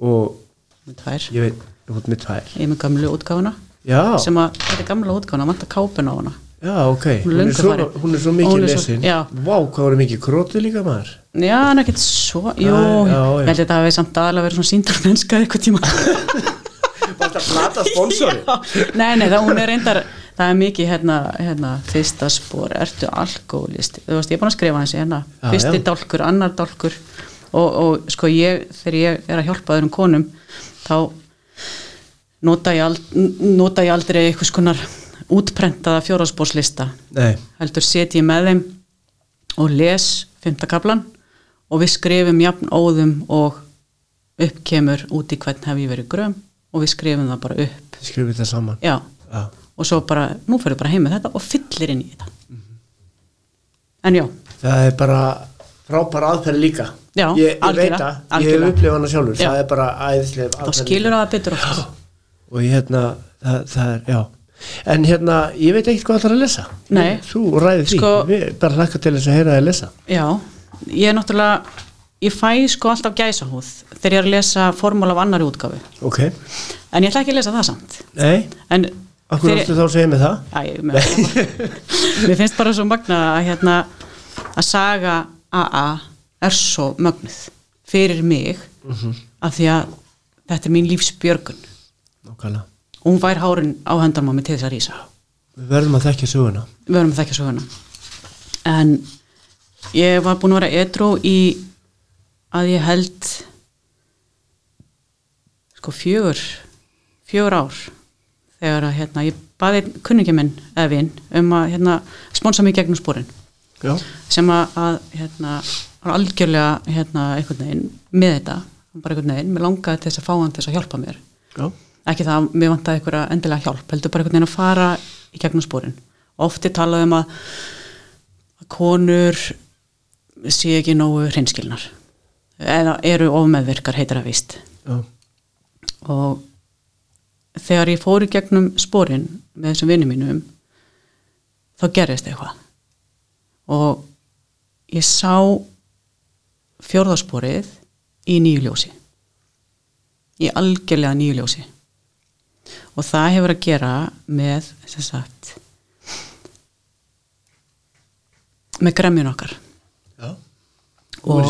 og ég veit, þú ert með tvær. Ég með gamlu útgáfuna. Já, sem að, þetta er gamla útgáfuna, maður kápun á hana. Já, ok. Hún er hún er, svo, hún er svo mikið lesin. Vá, hvað voru mikið krótið líka maður? Já, hann er ekkert svo, jú, já. ég held að þetta hafi samt aðalega verið svona síndarmennska eitthvað tíma. Bara að plata sponsori nei, nei, það, hún er reyndar, það er mikið hérna, hérna fyrsta spór, ertu alkoholisti þú veist, ég er búin að skrifa hans hérna. Já, fyrsti já. dálkur, annar dálkur. Og, og sko ég, þegar ég er að hjálpa öðrum konum, þá nota ég, ald, nota ég aldrei einhvers konar útprentaða fjóraspórslista nei, heldur set ég með þeim og les fymtakablan og við skrifum jafn óðum og upp kemur út í hvern hef ég verið gröm og við skrifum það bara upp. Skrifið það saman. Já, já, og svo bara, nú fyrir bara heim með þetta og fyllir inn í þetta. En já, það er bara frábæra aðferð líka. Já, ég, ég veit algjörlega, að, ég hef upplifað hana sjálfur. Já. það er bara æðislega þá skilur það betur oft og hérna, það, það er, já. En hérna, ég veit ekkert hvað það er að lesa. Nei. þú ræðið því, Sko- við bara hlakka til þess að heyra það að lesa. Já, ég er náttúrulega ég fæ sko alltaf gæsahúð þegar ég er að lesa formál af annari útgáfu. Ok, en ég ætla ekki að lesa það samt. Nei, en akkur áttu þá að segja mig það? Já, ég, mér, mér finnst bara svo magna að, hérna, að saga AA er svo mögnuð fyrir mig af því að þetta er mín lífsbjörgun. Nákvæmlega. og hún vær hárin á hendarmámi til þess að rísa. Við verðum að þekkja söguna. Við verðum að þekka söguna. En ég var búin að vera edru í að ég held sko fjögur fjögur ár þegar að hérna, ég baði kunningi minn eða vinn um að hérna, sponsa mig gegnum spórin já, sem að, að hérna, algjörlega hérna, einhvern veginn með þetta. Bara einhvern veginn, mér langaði til þess að fá hann til þess að hjálpa mér. Já, ekki það að mér vantaði einhverja endilega hjálp heldur bara einhvern veginn að fara í gegnum spórin ofti talaði um að, að konur sé ekki nógu hreinskilnar. Eða eru ofmeðvirkar heitir að víst. Já, og þegar ég fór í gegnum spórin með þessum vinnum mínum þá gerðist eitthvað. Og ég sá fjórðarsporið í nýju ljósi. Í algjörlega nýju ljósi. Og það hefur að gera með sagt með gremjun okkar. Já og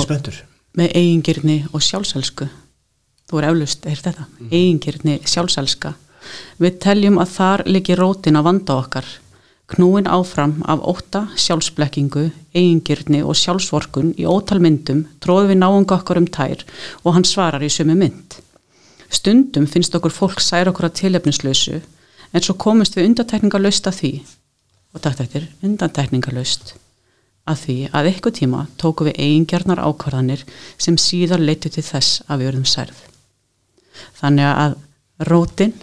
með eigingirni og sjálfselsku þú er eflust, er þetta? Eigingirni, sjálfselska. Við teljum að þar liggi rótin að vanda okkar. Knúin áfram af ótta, sjálfsblekkingu eigingirni og sjálfsvorkun í ótal myndum tróðu við náunga okkar um tær og hann svarar í sömu mynd. Stundum finnst okkur fólk særa okkur að tilefnislausu en svo komist við undantekningalöst að því og dagt eftir undantekningalöst að því að eitthvað tíma tóku við eigingjarnar ákvarðanir sem síðar leitu til þess að við verðum særð. Þannig að rótin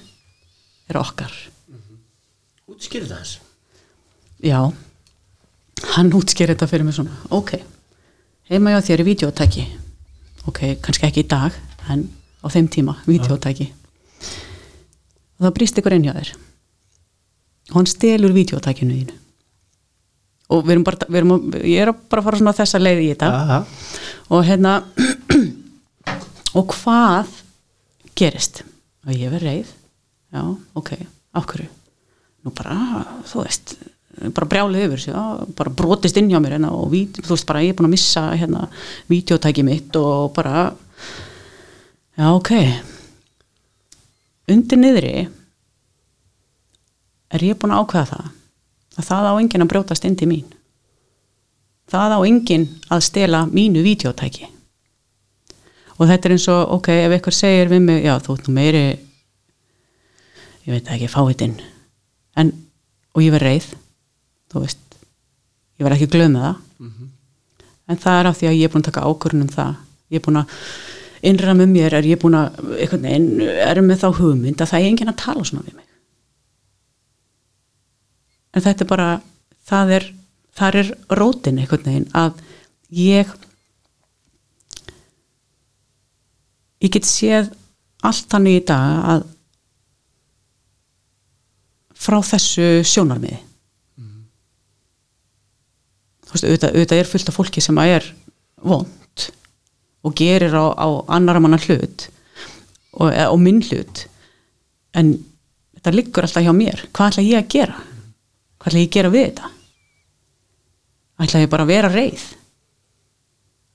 er okkar. útskýrið það þess Já, hann útskýr þetta fyrir mig svona. Ok, heima ég á þér í videótæki. Ok, kannski ekki í dag, en á þeim tíma, videótæki. Og það brýst ykkur inn hjá þér. Og hann stelur videótækinu þínu. Og við erum bara, við erum, að- ég er bara að fara svona þessa leið í þetta. Aha. og hérna og hvað gerist. Og ég verð reið. Já, ok, af hverju? Nú bara, þú veist bara brjálið yfir já, bara brotist inn hjá mér hérna, og ví- þú veist bara, ég er búin að missa hérna, vídeotæki mitt og bara já, ok. Undir niðri er ég búin að ákveða það að það á enginn að brjótast inn til mín. Það á enginn að stela mínu vídeotæki og þetta er eins og, ok, ef einhver segir við mig, já, þú ert nú meiri ég veit ekki, fáiðinn en, og ég verð reið þú veist. Ég verð ekki glöð með það. En það er af því að ég er búin að taka ákvörðun um það. Ég er búin að innra með mér er ég búin að, einhvern veginn er með þá hugmynd að það er enginn að tala svona við mig. En þetta er bara það er, þar er rótin einhvern veginn að ég ég get séð allt þannig í dag að frá þessu sjónarmiði. Þú veist, auðvitað, auðvitað er fullt af fólki sem að er vond og gerir á, á annara manna hlut og, og minn hlut en þetta liggur alltaf hjá mér. Hvað ætla ég að gera? Hvað ætla ég að gera við þetta? Ætla ég bara að vera reið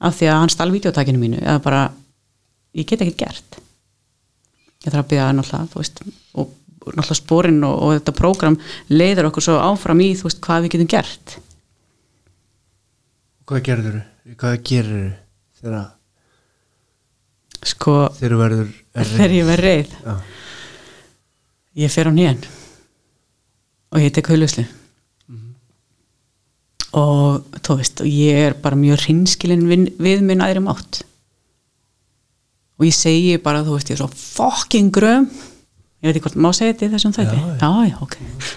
af því að hann stál videótakinu mínu eða bara, ég get ekkert gert. Ég þarf að byrja náttúrulega veist, og náttúrulega spórin og, og þetta prógram leiður okkur svo áfram í veist hvað við getum gert. Hvað gerður Hvað gerir þegar sko þegar verður þegar ég verð reið. Já, ég fer á nýjan. Og ég tek haulusli og þú veist og ég er bara mjög hrinskilin við, við minn aðri mátt og ég segi bara þú veist ég er svo fucking gröm. Ég veit ekki hvort má segja þetta í þessum þætti? Já, já, já, ok.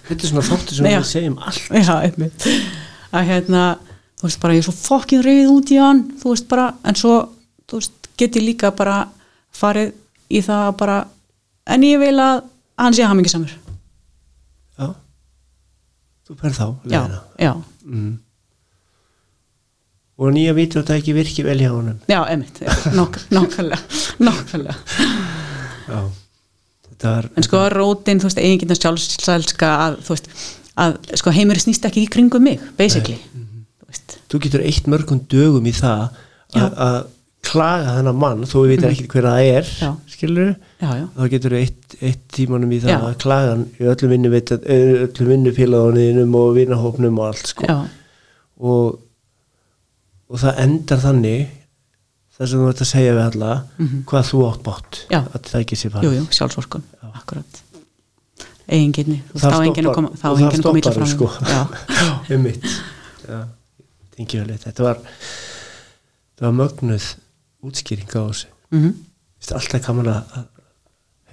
Þetta er svona þáttu sem Já. við segjum allt. Já, einmitt. Að hérna, þú veist bara ég er svo fucking reyð út í hann þú veist bara, en svo þú veist, get ég líka bara farið í það að bara en ég vil að hann sé hamingisamur Já. Þú per þá já, leiðina. já, mm. Og nýja vítur þetta ekki virki vel hjá honum. Já, einmitt já, nokk, nokkulega, Þetta var en sko rótin, þú veist, eiginginna sjálfsælska að, þú veist, að sko heimur snýst ekki í kringum mig, basically. Þú veist, Þú getur eitt mörgum dögum í það að, að klaga þennan mann þó við veitum ekki hver það er Já. skilur já, já, þá getur eitt, eitt tímanum í það að klaga hann í öllum vinnu öllum vinnufélagunum og vinnahópnum og allt sko. Og, og það endar þannig það sem þú ert að segja við alla hvað þú átt bátt Já. að það ekki sé jú, farið jú, sjálfsvorkun akkurat. Eiginginni, Það þá enginn að koma þá það enginn að koma stoppar, fram. sko. um mitt þetta var þetta var mögnuð útskýring á þessu. Mhm. Vist, alltaf kaman að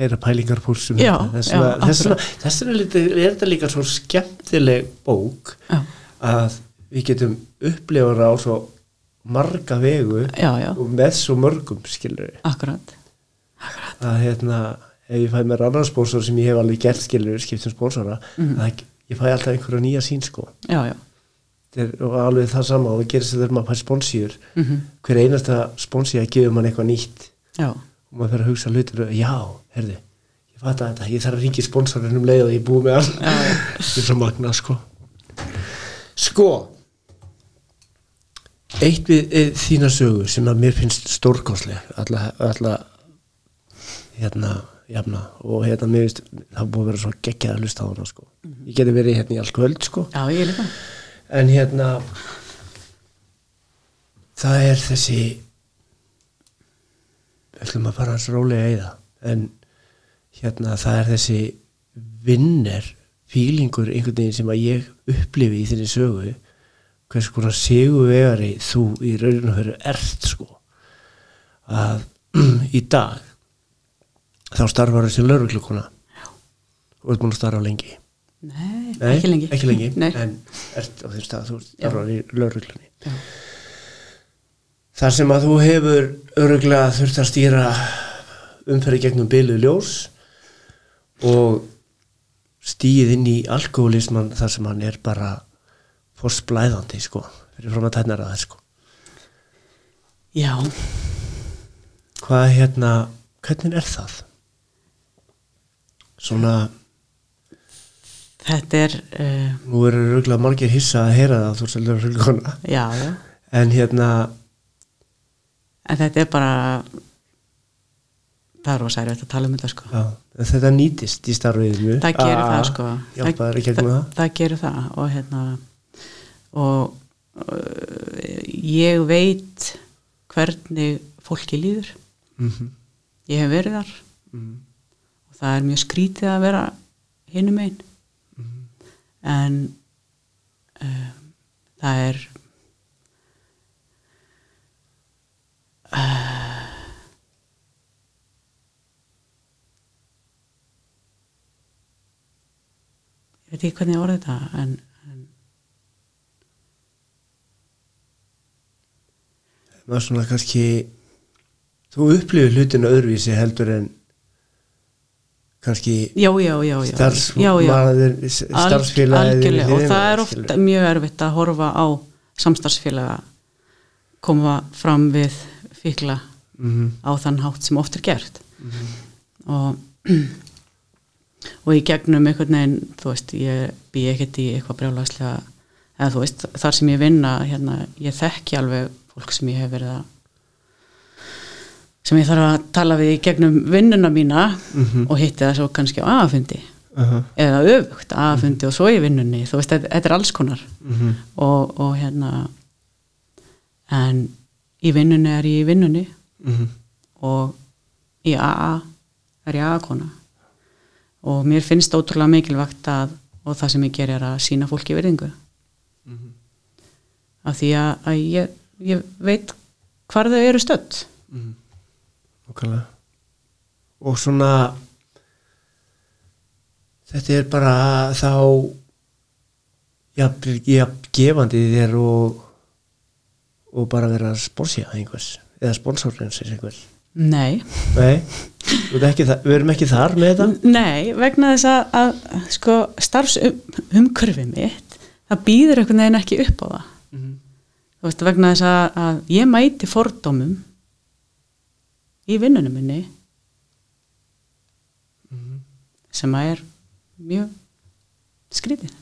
heyra pælingarpúlsum Já, þess vegna er er þetta líka svo skemmtileg bók já, að við getum upplifað á svo marga vegu já, já, og með svo mörgum skilur akkurat. Að hérna ef ég fæ mér annan spónsor sem ég hef alveg gert skilur skiptum spónsora Mhm. að ég fæ alltaf einhverja nýja sín sko. Já, já, er og alveg það sama og það gerist þegar maður fær spónsíur mhm. Hver einasta spónsíða gefur mann eitthvað nýtt. Já, og maður fyrir að hugsa hlutur já, herði, ég fatt að þetta ég þarf að ringi sponsorinn um leið og ég búið með all þetta er svo magnað sko. Sko eitt við e, þína sögu sem að mér finnst stórkonsleg alla, hérna, jafna. Og hérna mér finnst það búið að vera svo geggjað að hlusta á hana sko. Ég geti verið hérna í allt kvöld sko. Já, en hérna það er þessi við ætlum að fara hans rólega í það en hérna það er þessi vinner fílingur einhvern veginn sem að ég upplifi í þinni sögu hvers konar sigu vegari þú í rauninu fyrir ert sko. Að í dag þá starfar þessi lauruglukona og ert búin að starfa lengi. Nei, Nei, ekki lengi. ekki lengi nei, en ert á þeim stað þú starfar í lauruglunni þar sem að þú hefur öruglega þurft að stýra umferði gegnum byluð ljós og stíð inn í alkoholisman þar sem hann er bara fórsplæðandi sko fyrir fram að tætnara það sko. Já, hvað hérna, hvernig er það? svona þetta er uh, nú eru öruglega margir hissa að heyra það þú er svolítið öruglega já, já. En hérna en þetta er bara það er erfitt að tala um þetta sko. Já, en þetta nýtist í starfiðinu það gerir það sko. hjálpaður í gegnum það, það gerir það og hérna og uh, ég veit hvernig fólki líður. Mm ég hef verið þar. -hmm. og það er mjög skrítið að vera hinum einn en uh, það er uh, ég veit ekki hvernig ég orði þetta en, maður svona kannski þú upplifir hlutinu öðruvísi heldur en kannski starfsfélagið algjörlega, og þinn, það er ofta mjög erfitt að horfa á samstarfsfélaga koma fram við fíkla Mhm, á þann hátt sem oft er gert. Og og í gegnum einhvern veginn þú veist, ég bý ekkert í eitthvað brjálagslega eða þú veist, þar sem ég vinna hérna, ég þekki alveg fólk sem ég hef verið að sem ég þarf að tala við í gegnum vinnuna mína Mhm. og hitti það svo kannski á aðfundi uh eða öfugt aðfundi og svo í vinnunni. Þú veist, þetta, er alls konar. -huh. og, og hérna en í vinnunni er ég í vinnunni. Uh og í AA er ég AA-kona og mér finnst ótrúlega mikilvægt að og það sem ég ger er að sína fólki virðingu. Af því að, að ég, ég veit hvar þau eru stödd. Okkarlega. Og svona þetta er bara þá jafn, jafn gefandi þér og og bara vera spórsja einhvers eða sponsorins einhvers. Nei, Nei, þú ert ekki þa- við erum ekki þar með þetta? Nei vegna þess að, að sko, starfsumkörfi mitt það býður einhvern veginn ekki upp á það þú veist, vegna þess að, að ég mæti fordómum í vinnunum minni sem að er mjög skrítið.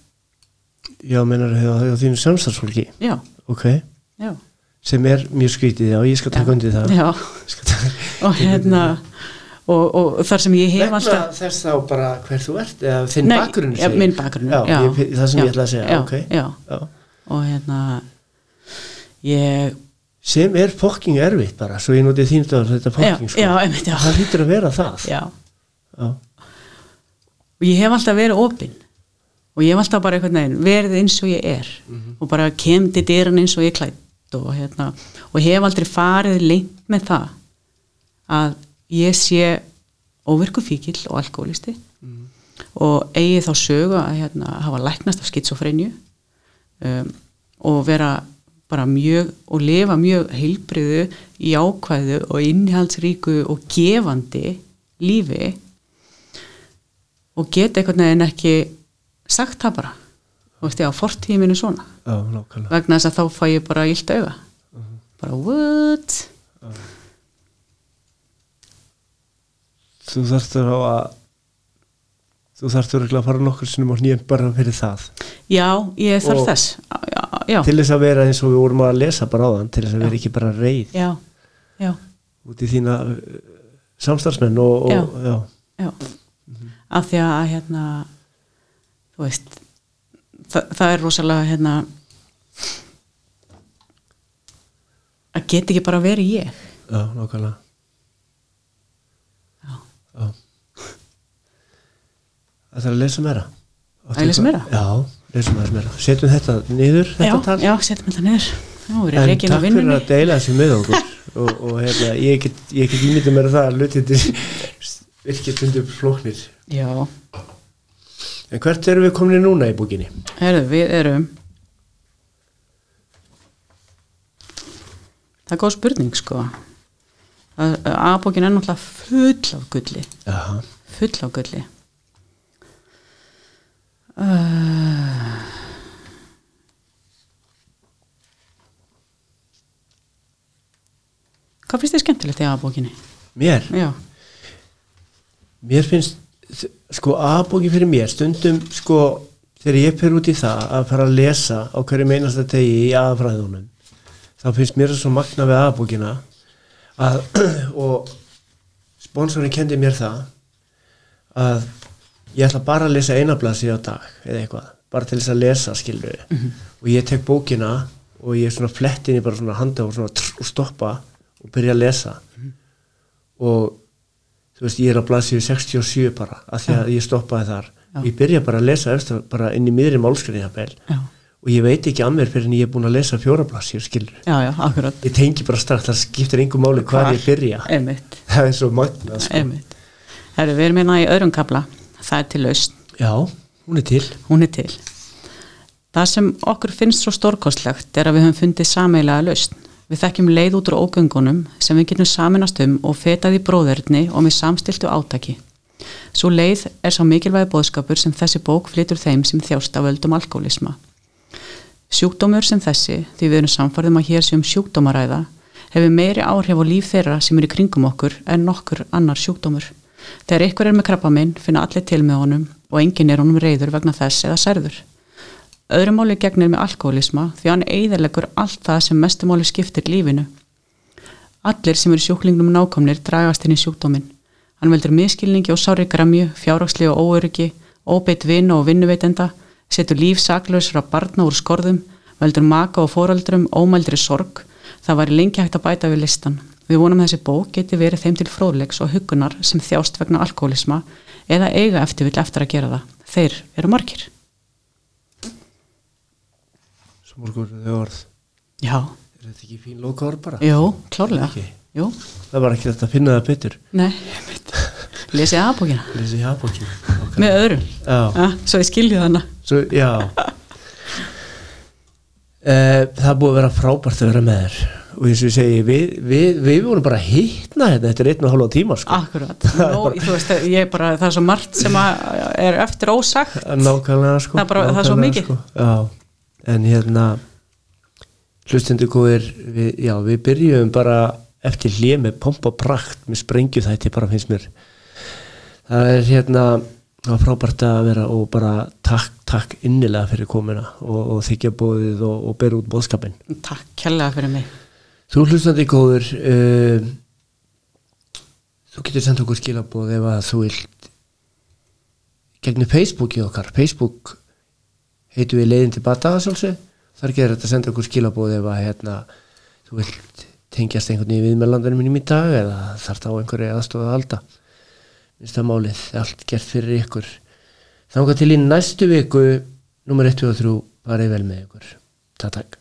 Já, mennar hefur þínu samstarfsfólki? Já, ok, já, sem er mjög skrítið já, ég skal taka undir það. Já. Og hérna og, og þar sem ég hef Vegna alltaf þess þá bara hver þú ert eða þinn Nei, bakgrunn ja, minn bakgrunn já, ég, það sem ég ætla að segja já, ok, já, já. og hérna ég sem er fokking erfitt bara svo ég notið þín stöður þetta fokking sko. það hýttur að vera það. Já. Já. og ég hef alltaf verið opinn og ég hef alltaf bara einhvern veginn verið eins og ég er. Og bara kemdi dyran eins og ég klætt og, hérna, og hef aldrei farið lengt með það að ég sé óvirku fíkil og alkoholisti og eigi þá sögu að hérna, hafa læknast af skitsofrenju um, og vera bara mjög og lifa mjög heilbriðu í ákvæðu og innihaldsríku og gefandi lífi og geta einhvern veginn ekki sagt það bara. Þú veist ég á fortíði mínu svona. Já, vegna þess að þá fæ ég bara illt auga. Bara what? Þú þarftur á að þú þarftur að fara nokkur sinnum á hnýjum bara fyrir það. Já, ég þarf Og- þess já, já, til þess að vera eins og við vorum að lesa bara á þann til þess að vera ekki bara reið já, já, út í þína uh, samstarfsmenn og, og já. já. af því að hérna þú veist það, það er rosalega hérna að geta ekki bara verið ég. Já, Já. Já. Það þarf að lesa meira? Að lesa meira? Já, lesa meira, meira Setjum þetta niður, þetta já, já, setjum þetta niður. Já, En takk fyrir að deila þessu með okkur. Og, og hérna, ég get, get ímyndið mér það að hlutindir virkið tundur flóknir. Já, En hvert erum við komin núna í búkinni? herðu, við erum það er góð spurning sko. A-bókin er náttúrulega full af gulli. Jaha, full af gulli uh, hvað finnst þið skemmtilegt í A-bókinni? mér? Já, Mér finnst, sko, A-bókin fyrir mér stundum, sko, þegar ég fer út í það að fara að lesa á hverju meinasta tegi í aðfræðunum þá finnst mér það svo magna við A-bókina að, og sponsorinn kendi mér það að ég ætla bara að lesa eina blasi á dag eða eitthvað, bara til þess að lesa skilur og ég tek bókina og ég svona flettin í bara svona handa og svona trr, og stoppa og byrja að lesa. Og þú veist, ég er á blaðsíðu 67 bara, af því að ég stoppaði þar. Og ég byrja bara að lesa eftir bara inn í miðri málskriði jafnvel. Já, og ég veit ekki að mér fyrir en ég er búin að lesa fjóra blaðsíður skilur, ég tengi bara strax það skiptir engum máli hvað ég byrja. Einmitt, það er svo magna sko. við erum hérna í öðrum kabla það er til lausn, já, hún er til. Hún er til. Það sem okkur finnst svo stórkostlegt er að við höfum fundið sameilega lausn. Við þekkjum leið út úr ógöngunum sem við getum saminast um og fetað í bróðurni og með samstiltu átaki. Svo leið er sá mikilvægi bóðskapur sem þessi bók flytur þeim sem þjást af völdum alkoholisma. Sjúkdómur sem þessi, því við erum samfarðum að hér sé um sjúkdómaræða, hefur meiri áhrif á líf þeirra sem eru í kringum okkur en nokkur annar sjúkdómur. Þegar ykkur er með krabba minn finna allir til með honum og enginn er honum reyður vegna þess eða særður. Öðru máli gegnir með alkoholisma því hann eiðarlegur allt það sem mestumáli skiptir lífinu. Allir sem eru sjúklingnum nákomnir dragast inn í sjúkdóminn. Hann veldur miskilningi og sári gramju, fjárhagslega óöryggi óbeitt vinn og vinnuveitenda, setur líf saklausra barna úr skorðum, veldur maka og foröldrum ómældri sorg, það væri lengi hægt að bæta við listan. Við vonum að þessi bók geti verið þeim til fróðleiks og hugunar sem þjást vegna alkoholisma eða eiga eftir vill eftir að gera það. Þeir eru margir. Svo morgur þau orð Já, Er þetta ekki fín orð bara? jú, klárlega. Jú, Það var ekki þetta að finna það betur nei, lesið aðbókina Lesi hafbókin með öðrum. Já, Ah, svo ég skilji þannig. svo, já Eh, Það búið að vera frábært að vera með þér og eins og ég segi, við, við, við vorum bara hittna þetta eftir einn og hálfa tíma sko. Akkurat. Nó, veist, ég bara, það er svo margt sem er eftir ósagt. Nákvæmlega sko Það bara- það er svo mikið. sko. Já, en hérna hlustendur góðir við, já, við byrjum bara eftir hlið með pomp og prakt með sprengju þætti bara finnst mér það er hérna það var frábært að vera og bara takk, takk innilega fyrir komuna og, og þykja bóðið og, og bera út bóðskapin Takk kærlega fyrir mig. Þú hlustandi góður uh, þú getur sendt okkur skilabóð ef að þú vilt gegnum Facebooki okkar. Facebook heitum við leiðin til bata sjálfsög þar getur þetta að senda okkur skilabóð ef að hérna, þú vilt tengjast einhvern veginn við með landinu mínum í dag eða þarf það á einhverju aðstofa að halda. Minnst það málið, allt gert fyrir ykkur. Þangað til í næstu viku nummer 1 og 3, bara vel með ykkur. Takk, takk